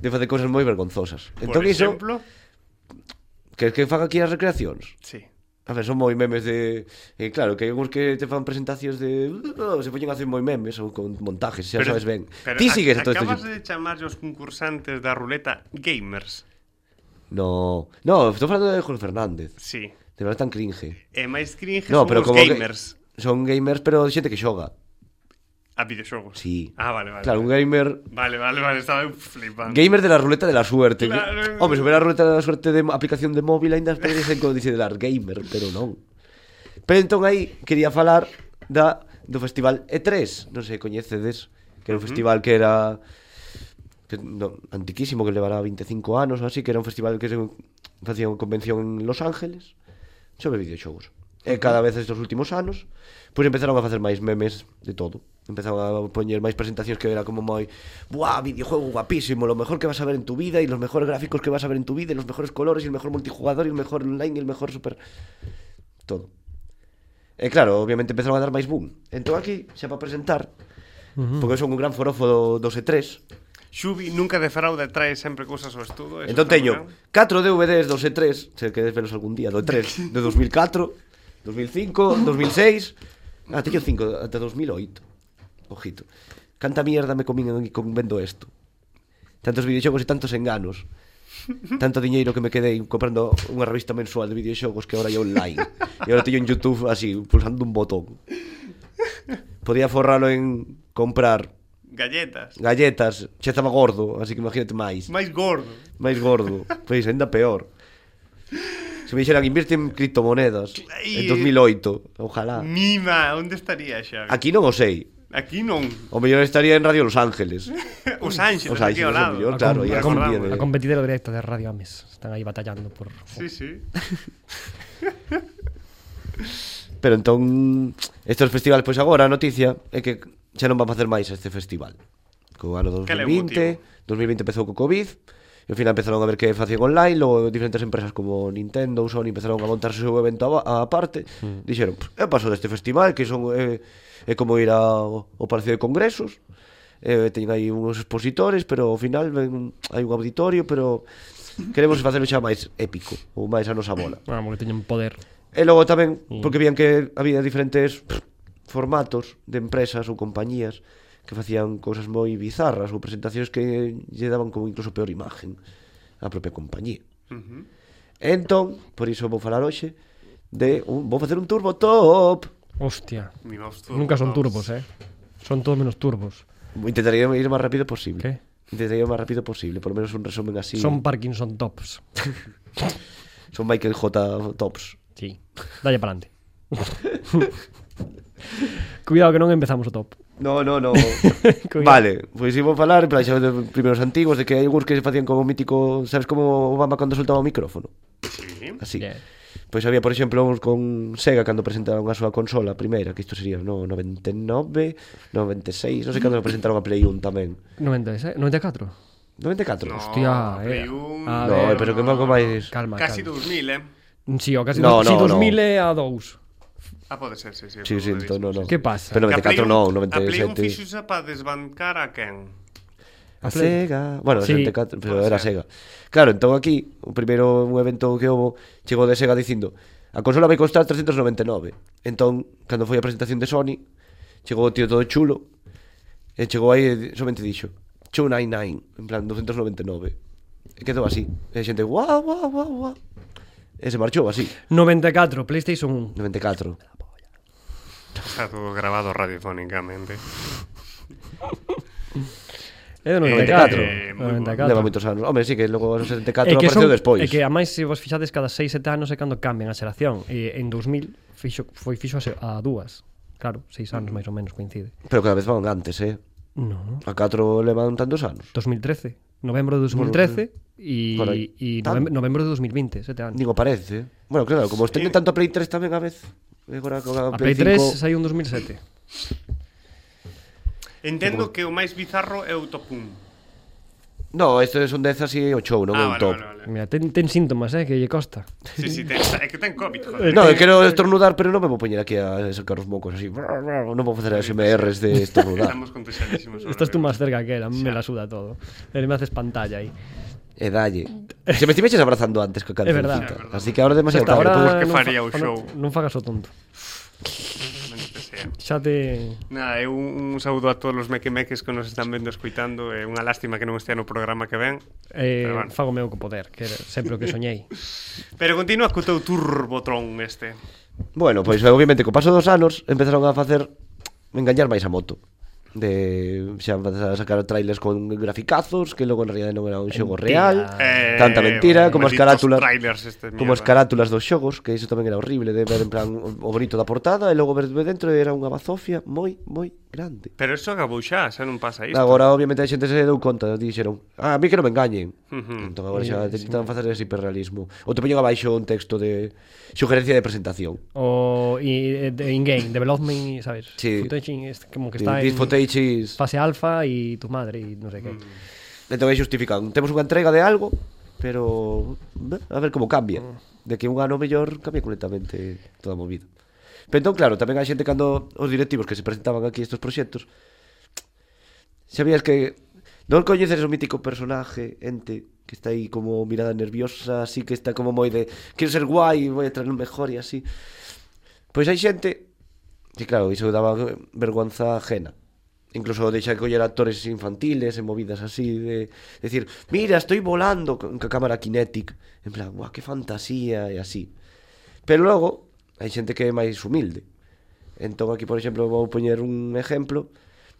de facer cousas moi vergonzosas. Entón, Por exemplo, iso, que que faga aquí as recreacións? Sí. A ver, son moi memes de... Eh, claro, que hai algúns que te fan presentacións de... Oh, se poñen a hacer moi memes ou con montajes, xa pero, sabes ben. Pero Ti sigues a, a todo acabas este... de chamar os concursantes da ruleta gamers. No, no, estou falando de Jorge Fernández. Sí. De verdad tan cringe. É máis cringe no, son pero os gamers. Que son gamers, pero xente que xoga. A videoxogos. Sí. Ah, vale, vale. Claro, un gamer... Vale, vale, vale, estaba flipando. Gamer de la ruleta de la suerte. Claro. Hombre, se hubiera ruleta de la suerte de aplicación de móvil ainda <laughs> poderes en codice de dar gamer, pero non. Pero entón aí quería falar da do festival E3, non sei, coñecedes, que era un festival que era que, no, antiquísimo, que levará 25 anos ou así, que era un festival que se facía unha convención en Los Ángeles sobre videoxogos. E cada vez estes últimos anos Pois empezaron a facer máis memes de todo. Empezaron a poñer máis presentacións que era como moi Buah, videojuego guapísimo Lo mejor que vas a ver en tu vida Y los mejores gráficos que vas a ver en tu vida Y los mejores colores Y el mejor multijugador Y el mejor online Y el mejor super... Todo. E claro, obviamente empezaron a dar máis boom. Entón aquí, xa para presentar uh -huh. Porque son un gran forofo do, do E3 Xubi nunca defrauda trae sempre cousas ao estudo. Entón teño 4 DVDs do E3, se queres velos algún día, do E3 de 2004, 2005, 2006, até que 5, até 2008. Ojito. Canta mierda me comín con vendo isto. Tantos videoxogos e tantos enganos. Tanto diñeiro que me quedei comprando unha revista mensual de videoxogos que agora é online. E agora teño en YouTube así, pulsando un botón. Podía forralo en comprar Galletas. Galletas, xa estaba gordo, así que imagínate máis. Máis gordo. Máis gordo, pois pues, ainda peor. Se me dixeran que invierte en criptomonedas en 2008, ojalá. Mima, onde estaría xa? Aquí non o sei. Aquí non. O mellor estaría en Radio Los Ángeles. <laughs> Os Ángeles, Os aquí ao lado. Mellor, claro, a, com, a, com, a competidora directa de Radio Ames. Están aí batallando por... Sí, sí. <laughs> Pero entón, estes festivales, pois agora a noticia é que xa non van facer máis este festival. Co ano 2020, 2020 empezou co Covid, E ao final empezaron a ver que facían online, logo diferentes empresas como Nintendo ou Sony empezaron a montar o seu evento a, a parte, mm. dixeron, eu paso deste festival, que son eh, é, é como ir ao, ao Palacio de Congresos, eh, teñen aí uns expositores, pero ao final ven, hai un auditorio, pero queremos facerlo xa máis épico, ou máis a nosa bola. Vamos, que teñen poder. E logo tamén, mm. porque vían que había diferentes pff, formatos de empresas ou compañías que facían cousas moi bizarras ou presentacións que lle daban como incluso peor imagen á propia compañía. Uh -huh. Entón, por iso vou falar hoxe de un, vou facer un turbo top. Hostia. Nunca son turbos, eh. Son todos menos turbos. Intentaría ir máis rápido posible. Que? Intentaría ir máis rápido posible, por lo menos un resumen así. Son Parkinson tops. <laughs> son Michael J tops. Sí. Dalle para adelante. <laughs> Cuidado que non empezamos o top. No, no, no. <laughs> vale, pois pues, imos falar pero xa dos primeiros antigos de que hai algúns que se facían como mítico, sabes como Obama cando soltaba o micrófono? Sí. Así. Yeah. Pois pues había, por exemplo, uns con Sega cando presentaron a súa consola primeira, que isto sería no 99, 96, non sei cando presentaron a Play 1 tamén. 96, 94. 94. No, Hostia, eh. Un... A no, ver, pero no, que máis... Calma, Casi calma. 2000, eh. Si, sí, o casi no, no, sí, 2000 no. a 2. Ah, pode ser, sí, sí. Sí, sí, entón, no, no. Que pasa? Pero 94 non, 97. A Play 1 fixose para desbancar a quen? A Sega, bueno, sí, 74, pero era Sega. Claro, entón aquí, o primeiro un evento que houve, chegou de Sega dicindo a consola vai costar 399. Entón, cando foi a presentación de Sony, chegou o tío todo chulo, e chegou aí e somente dixo 299, en plan 299. E quedou así. E a xente, guau, guau, guau, guau. E se marchou así. 94, PlayStation 1. 94. Está todo grabado radiofónicamente. É do 94. Eh, 94. Leva moitos anos. Home, sí, que logo os 74 e que apareceu son, despois. E que, a máis, se vos fixades, cada 6-7 anos é cando cambian a xeración. E en 2000 fixo, foi fixo a, a dúas. Claro, 6 anos mm. máis ou menos coincide. Pero cada vez van antes, eh? No. A 4 levan tantos anos. 2013 novembro de 2013 e e novembro de 2020, sete anos. Digo, parece. Bueno, claro, como estende tanto eh, a Play 3 tamén a vez. Agora, a, a Play, 3 5... saiu en 2007. Entendo que o máis bizarro é o Topum. No, este es son 10 así o show, non é ah, un vale, top. Vale, vale. Mira, ten, ten síntomas, eh, que lle costa. Sí, sí, ten, é que ten COVID, joder. No, eu quero estornudar, pero non me vou poñer aquí a sacar os mocos así. Non vou facer SMRs MRs de estornudar. Estamos contagiadísimos. Estás tú máis cerca que era, me la suda todo. Ele me haces pantalla aí. E eh, dalle. Se me estiveches abrazando antes que a. É verdad. Así que agora demasiado tarde. Ahora, que faría o show. Non fagas o tonto ben. Xa te... Na, eu un saúdo a todos os mequemeques que nos están vendo escuitando. É unha lástima que non estea no programa que ven. Eh, pero bueno. Fago meu co poder, que sempre o que soñei. <laughs> pero continua co teu turbotron este. Bueno, pois obviamente co paso dos anos empezaron a facer engañar máis a moto de xa a sacar trailers con graficazos que logo en realidad non era un xogo real. Eh, tanta mentira como as carátulas este como as carátulas dos xogos que iso tamén era horrible de ver en plan o bonito da portada e logo ver dentro era unha bazofia moi moi grande. Pero eso acabou xa, xa non pasa isto. Agora obviamente a xente se deu conta, dixeron, ah, a mí que non me engañen. Uh. Entón agora xa sí, intentan facer ese hiperrealismo. Ou te poñen abaixo un texto de sugerencia de presentación. O e, de in game development, sabes? Sí. Footage es como que está This en footage is... fase alfa e tu madre e non sei que. Mm. Entón aí justifican, temos unha entrega de algo, pero a ver como cambia. Mm. De que un ano mellor cambia completamente toda a movida. Pero entón, claro, tamén hai xente cando os directivos que se presentaban aquí estes proxectos Sabías que non coñeces o mítico personaje, ente, que está aí como mirada nerviosa, así que está como moi de quero ser guai, vou a traer un mejor e así. Pois hai xente que claro, iso daba vergonza ajena incluso deixa coller actores infantiles e movidas así de decir, mira, estoy volando con ca cámara kinetic, en plan, guau, que fantasía e así. Pero logo hai xente que é máis humilde. Entón aquí, por exemplo, vou poñer un exemplo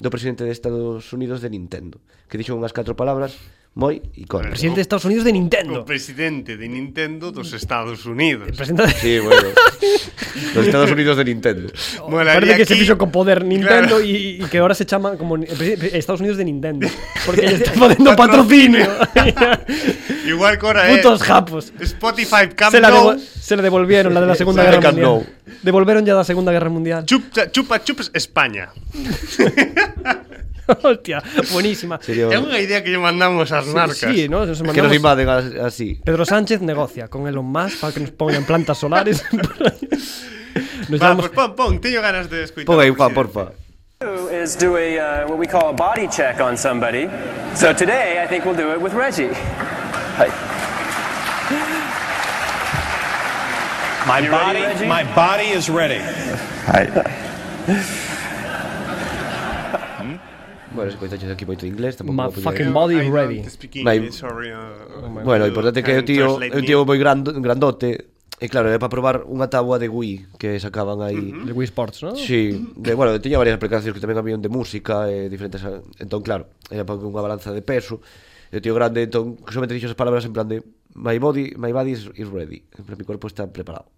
do presidente de Estados Unidos de Nintendo, que dixo unhas catro palabras moi icónicas. Presidente de Estados Unidos de Nintendo. O presidente de Nintendo dos Estados Unidos. Presidente... Sí, bueno. <laughs> dos Estados Unidos de Nintendo. Molaría Parece que se fixo con poder Nintendo e claro. que agora se chama como Estados Unidos de Nintendo, porque <laughs> lle está facendo patrocinio. <laughs> Igual que ahora é Putos japos. Spotify Camp se, la Nou se le devolvieron la de la Segunda Guerra Camp Mundial. Devolvieron ya la Segunda Guerra Mundial. Chupa, chupa chups España <laughs> Hostia, buenísima. É unha idea que lle mandamos ás Sí, marcas sí, ¿no? Nos Que nos invaden as- así. Pedro Sánchez negocia con Elon Musk para que nos pongan plantas solares. <laughs> nos Va, llevamos- pues pon, pon, teño ganas de escoitar Pon aí, o Juan, porfa. is do a uh, what we call a body check on somebody. So today, I think we'll do it with Reggie. Hi. My you body, my body is ready. Hi. <laughs> Bueno, se coito aquí moito inglés, tampouco My fucking body is ready. Vai. Oh bueno, o importante é que o tío, é un tío moi grand, grandote, E claro, era para probar unha tabua de Wii que sacaban aí. De Wii Sports, non? Sí, de, bueno, tiña varias aplicacións que tamén habían de música e diferentes... Entón, claro, era para unha balanza de peso. E o tío grande, entón, solamente dixo esas palabras en plan de My body, my body is, is ready. En plan, mi corpo está preparado.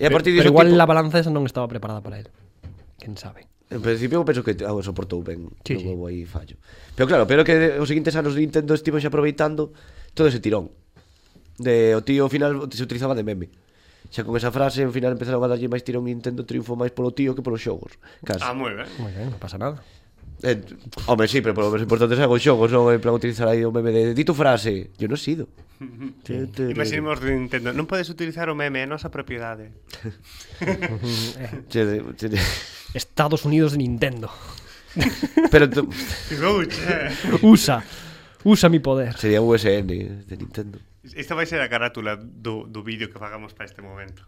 E a partir pero, Pero igual tipo, la balanza esa non estaba preparada para él. Quen sabe. En principio eu penso que ah, soportou ben, sí, non houve sí. aí fallo. Pero claro, pero que os seguintes anos de Nintendo estivo xa aproveitando todo ese tirón. De o tío ao final se utilizaba de meme. Xa con esa frase, ao final empezaron a darlle máis tirón Nintendo triunfo máis polo tío que polos xogos. Casi. Ah, moi ben. Moi ben, non pasa nada. Eh, home, sí, pero polo menos importante é o xogos, non en plan utilizar aí o meme de dito frase. Yo non sido. <laughs> Imaginemos <laughs> de Nintendo, non podes utilizar o meme, é nosa propiedade. Estados Unidos de Nintendo. <laughs> pero tú... usa, usa mi poder. Sería USN eh, de Nintendo. Esta vai ser a carátula do, do vídeo que fagamos para este momento.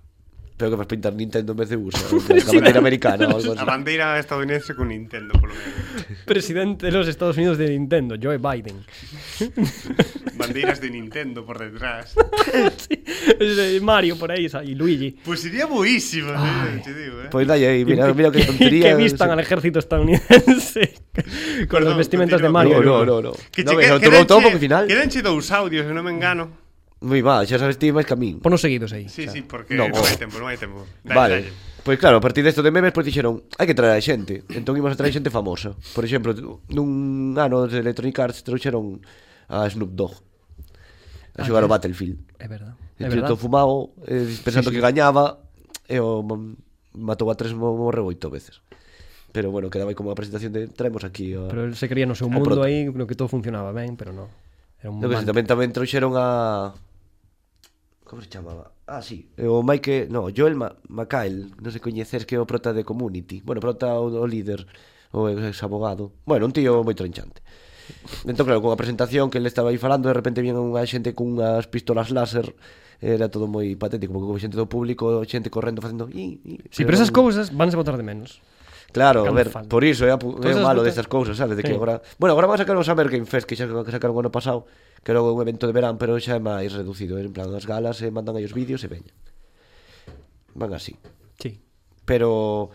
Pero que vas pintar Nintendo en vez de USA, <laughs> a bandera americana ou algo A así. bandeira estadounidense con Nintendo, polo menos Presidente de los Estados Unidos de Nintendo, Joe Biden. <laughs> Bandeiras de Nintendo por detrás <laughs> Eh, Mario por ahí, y Luigi. Pues sería buísimo, eh, te digo, eh dalle aí, mira, mira que Y tontería. que vistan al ejército estadounidense con Perdón, vestimentas de Mario. No, no, no, no. Que No, che, me que, lo que tomou todo denche- porque final. Quedanche dous audios, se non me engano moi mal, xa sabes ti máis que a min. Ponos seguidos aí. Sí, xa. sí, porque non, non hai oh. tempo, non hai tempo. Dale, vale. Dale. Pois claro, a partir desto de memes, pois dixeron Hai que traer a xente, entón imos a traer xente famosa Por exemplo, nun ano de Electronic Arts Trouxeron a Snoop Dogg A ah, xogar ah, o Battlefield É verdad É verdad fumado, eh, pensando sí, sí. que gañaba E o matou a tres morre oito veces Pero bueno, quedaba aí como a presentación de Traemos aquí a, Pero se creía no seu mundo aí creo que todo funcionaba ben, pero non Era un no, que tamén, tamén trouxeron a Como se chamaba? Ah, sí, eh, o Mike, no, Joel Ma Macael, non se coñeces que é o prota de Community. Bueno, prota o, o líder, o ex abogado. Bueno, un tío moi tronchante. Entón, claro, con a presentación que ele estaba aí falando, de repente viene unha xente cunhas pistolas láser era todo moi patético, porque con xente do público, xente correndo facendo... Si, sí, pero esas cousas vanse botar de menos. Claro, Cando a ver, fan. por iso é, eh, é eh, malo destas cousas, sabes, de que sí. agora... Bueno, agora van a sacar o Summer Game Fest que xa que sacaron o ano pasado, que era un evento de verán, pero xa é máis reducido, en plan, as galas se mandan aí os vídeos e veñen. Van así. Sí. Pero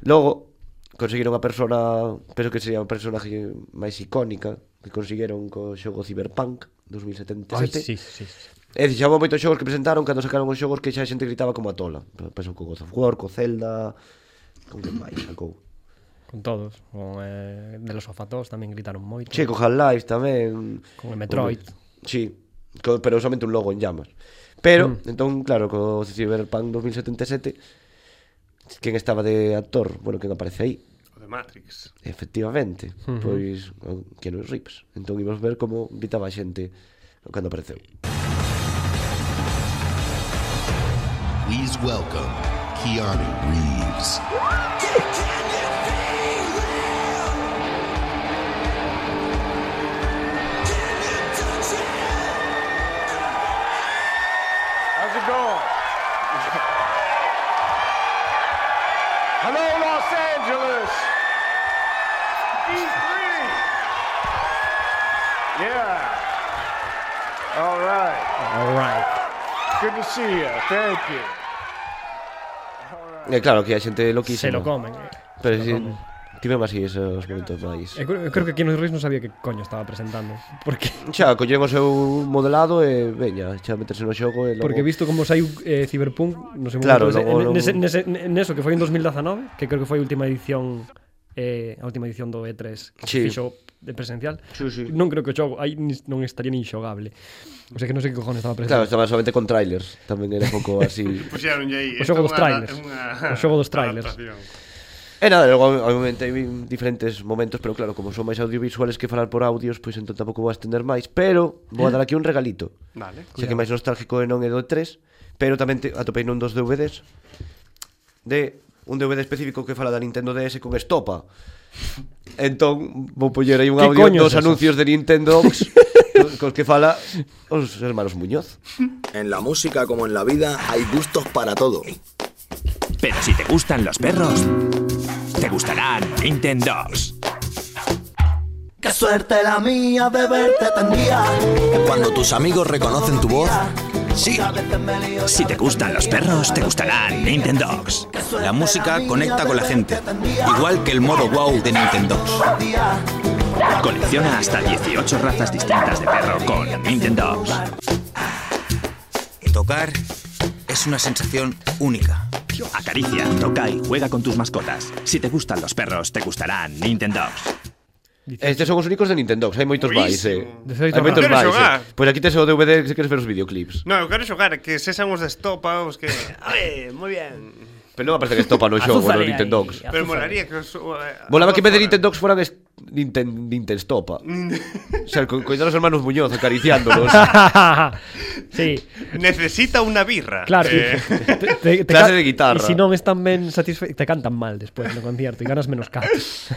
logo conseguiron a persona, penso que sería a personaje máis icónica que conseguiron co xogo Cyberpunk 2077. Ai, sí, sí, sí. É dicir, xa houve moitos xogos que presentaron cando sacaron os xogos que xa a xente gritaba como a tola. Pasou co God of War, co Zelda, con que máis sacou. Con todos, con eh, de los sofatos tamén gritaron moito. Che, con Half-Life tamén. Con el Metroid. Con, sí, co, pero somente un logo en llamas. Pero, mm. entón, claro, co Cyberpunk 2077, quen estaba de actor? Bueno, quen aparece aí? O de Matrix. Efectivamente, uh -huh. pois que non rips. Entón íbamos ver como invitaba a xente cando apareceu. Please welcome Keanu Reeves. <laughs> Hello, Los Angeles. E3. Yeah. All right. All right. Good to see you. Thank you. E claro que a xente loquísima. Se lo comen, eh. Pero Se si, lo comen. Tivemos así esos momentos máis. Eu, eu creo que aquí nos Ruiz non sabía que coño estaba presentando. Porque xa collen o seu modelado e veña, xa meterse no xogo e logo... Porque visto como saiu eh, Cyberpunk, non sei claro, momento, logo, nese, logo... Nese, neso que foi en 2019, que creo que foi a última edición eh, a última edición do E3 que sí. fixo de presencial. Sí, sí. Non creo que o xogo aí non estaría nin xogable. O sea que non sei que cojones estaba presente. Claro, estaba solamente con trailers. Tamén era un pouco así. <laughs> Puxeron aí. O xogo dos trailers. Una... O xogo dos trailers. E nada, logo aumentei diferentes momentos Pero claro, como son máis audiovisuales que falar por audios Pois entón tampouco vou a estender máis. Pero vou a dar aquí un regalito. Vale. Xa que máis nostálgico e non é do 3 Pero tamén te, atopei nun dos DVDs De un DVD específico que fala da Nintendo DS con estopa. Entón vou poñer aí un audio dos es anuncios de Nintendo <laughs> Cos que fala os hermanos Muñoz. En la música como en la vida hay gustos para todo. Pero si te gustan los perros te gustarán Nintendogs. Qué suerte la mía de verte tan día. Cuando tus amigos reconocen tu voz, sí. Si te gustan los perros, te gustarán Nintendogs. La música conecta con la gente, igual que el modo wow de Nintendo. Colecciona hasta 18 razas distintas de perro con Nintendogs. Tocar es una sensación única. Acaricia, toca y juega con tus mascotas. Si te gustan los perros, te gustarán Nintendogs. Estes son os únicos de Nintendo, hai moitos máis, eh. Hai moitos máis. Eh. Pois aquí tes o DVD se queres ver os videoclips. No, eu quero xogar, que sesan os de estopa, os que... Ai, moi bien. Pero non me parece que estopa no xogo, no Azúzale Nintendo. aí. Pero molaría que os... eh, Volaba que en vez de fuera. Nintendo fueran es... Ninten... Nintenstopa. <laughs> o sea, con, con los hermanos Muñoz acariciándolos. <laughs> sí. Necesita unha birra. Claro. Eh, Te, te, te <laughs> Clase ca- de guitarra. E se non están ben satisfeitos, te cantan mal despois no concierto e ganas menos cartas.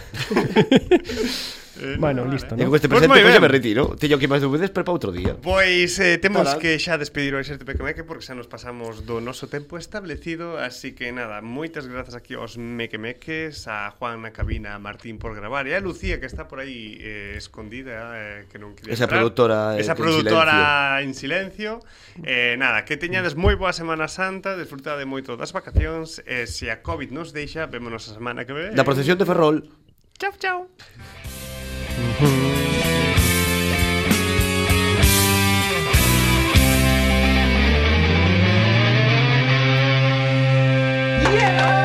Eh, bueno, no, listo, vale. ¿no? Con este presente pues pois me retiro. Teño que máis dúbidas para outro día. Pois eh, temos Hola. que xa despedir o Exército Mequemeque porque xa nos pasamos do noso tempo establecido, así que nada, moitas grazas aquí aos Mequemeques, a Juan na cabina, a Martín por gravar e a Lucía que está por aí eh, escondida, eh, que non quería Esa entrar. productora eh, Esa productora en silencio. En silencio. Eh, nada, que teñades moi boa Semana Santa, desfrutade moito das vacacións, e eh, se a COVID nos deixa, vémonos a semana que ve. Da procesión de Ferrol. Chao, chao. Mm-hmm. Yeah!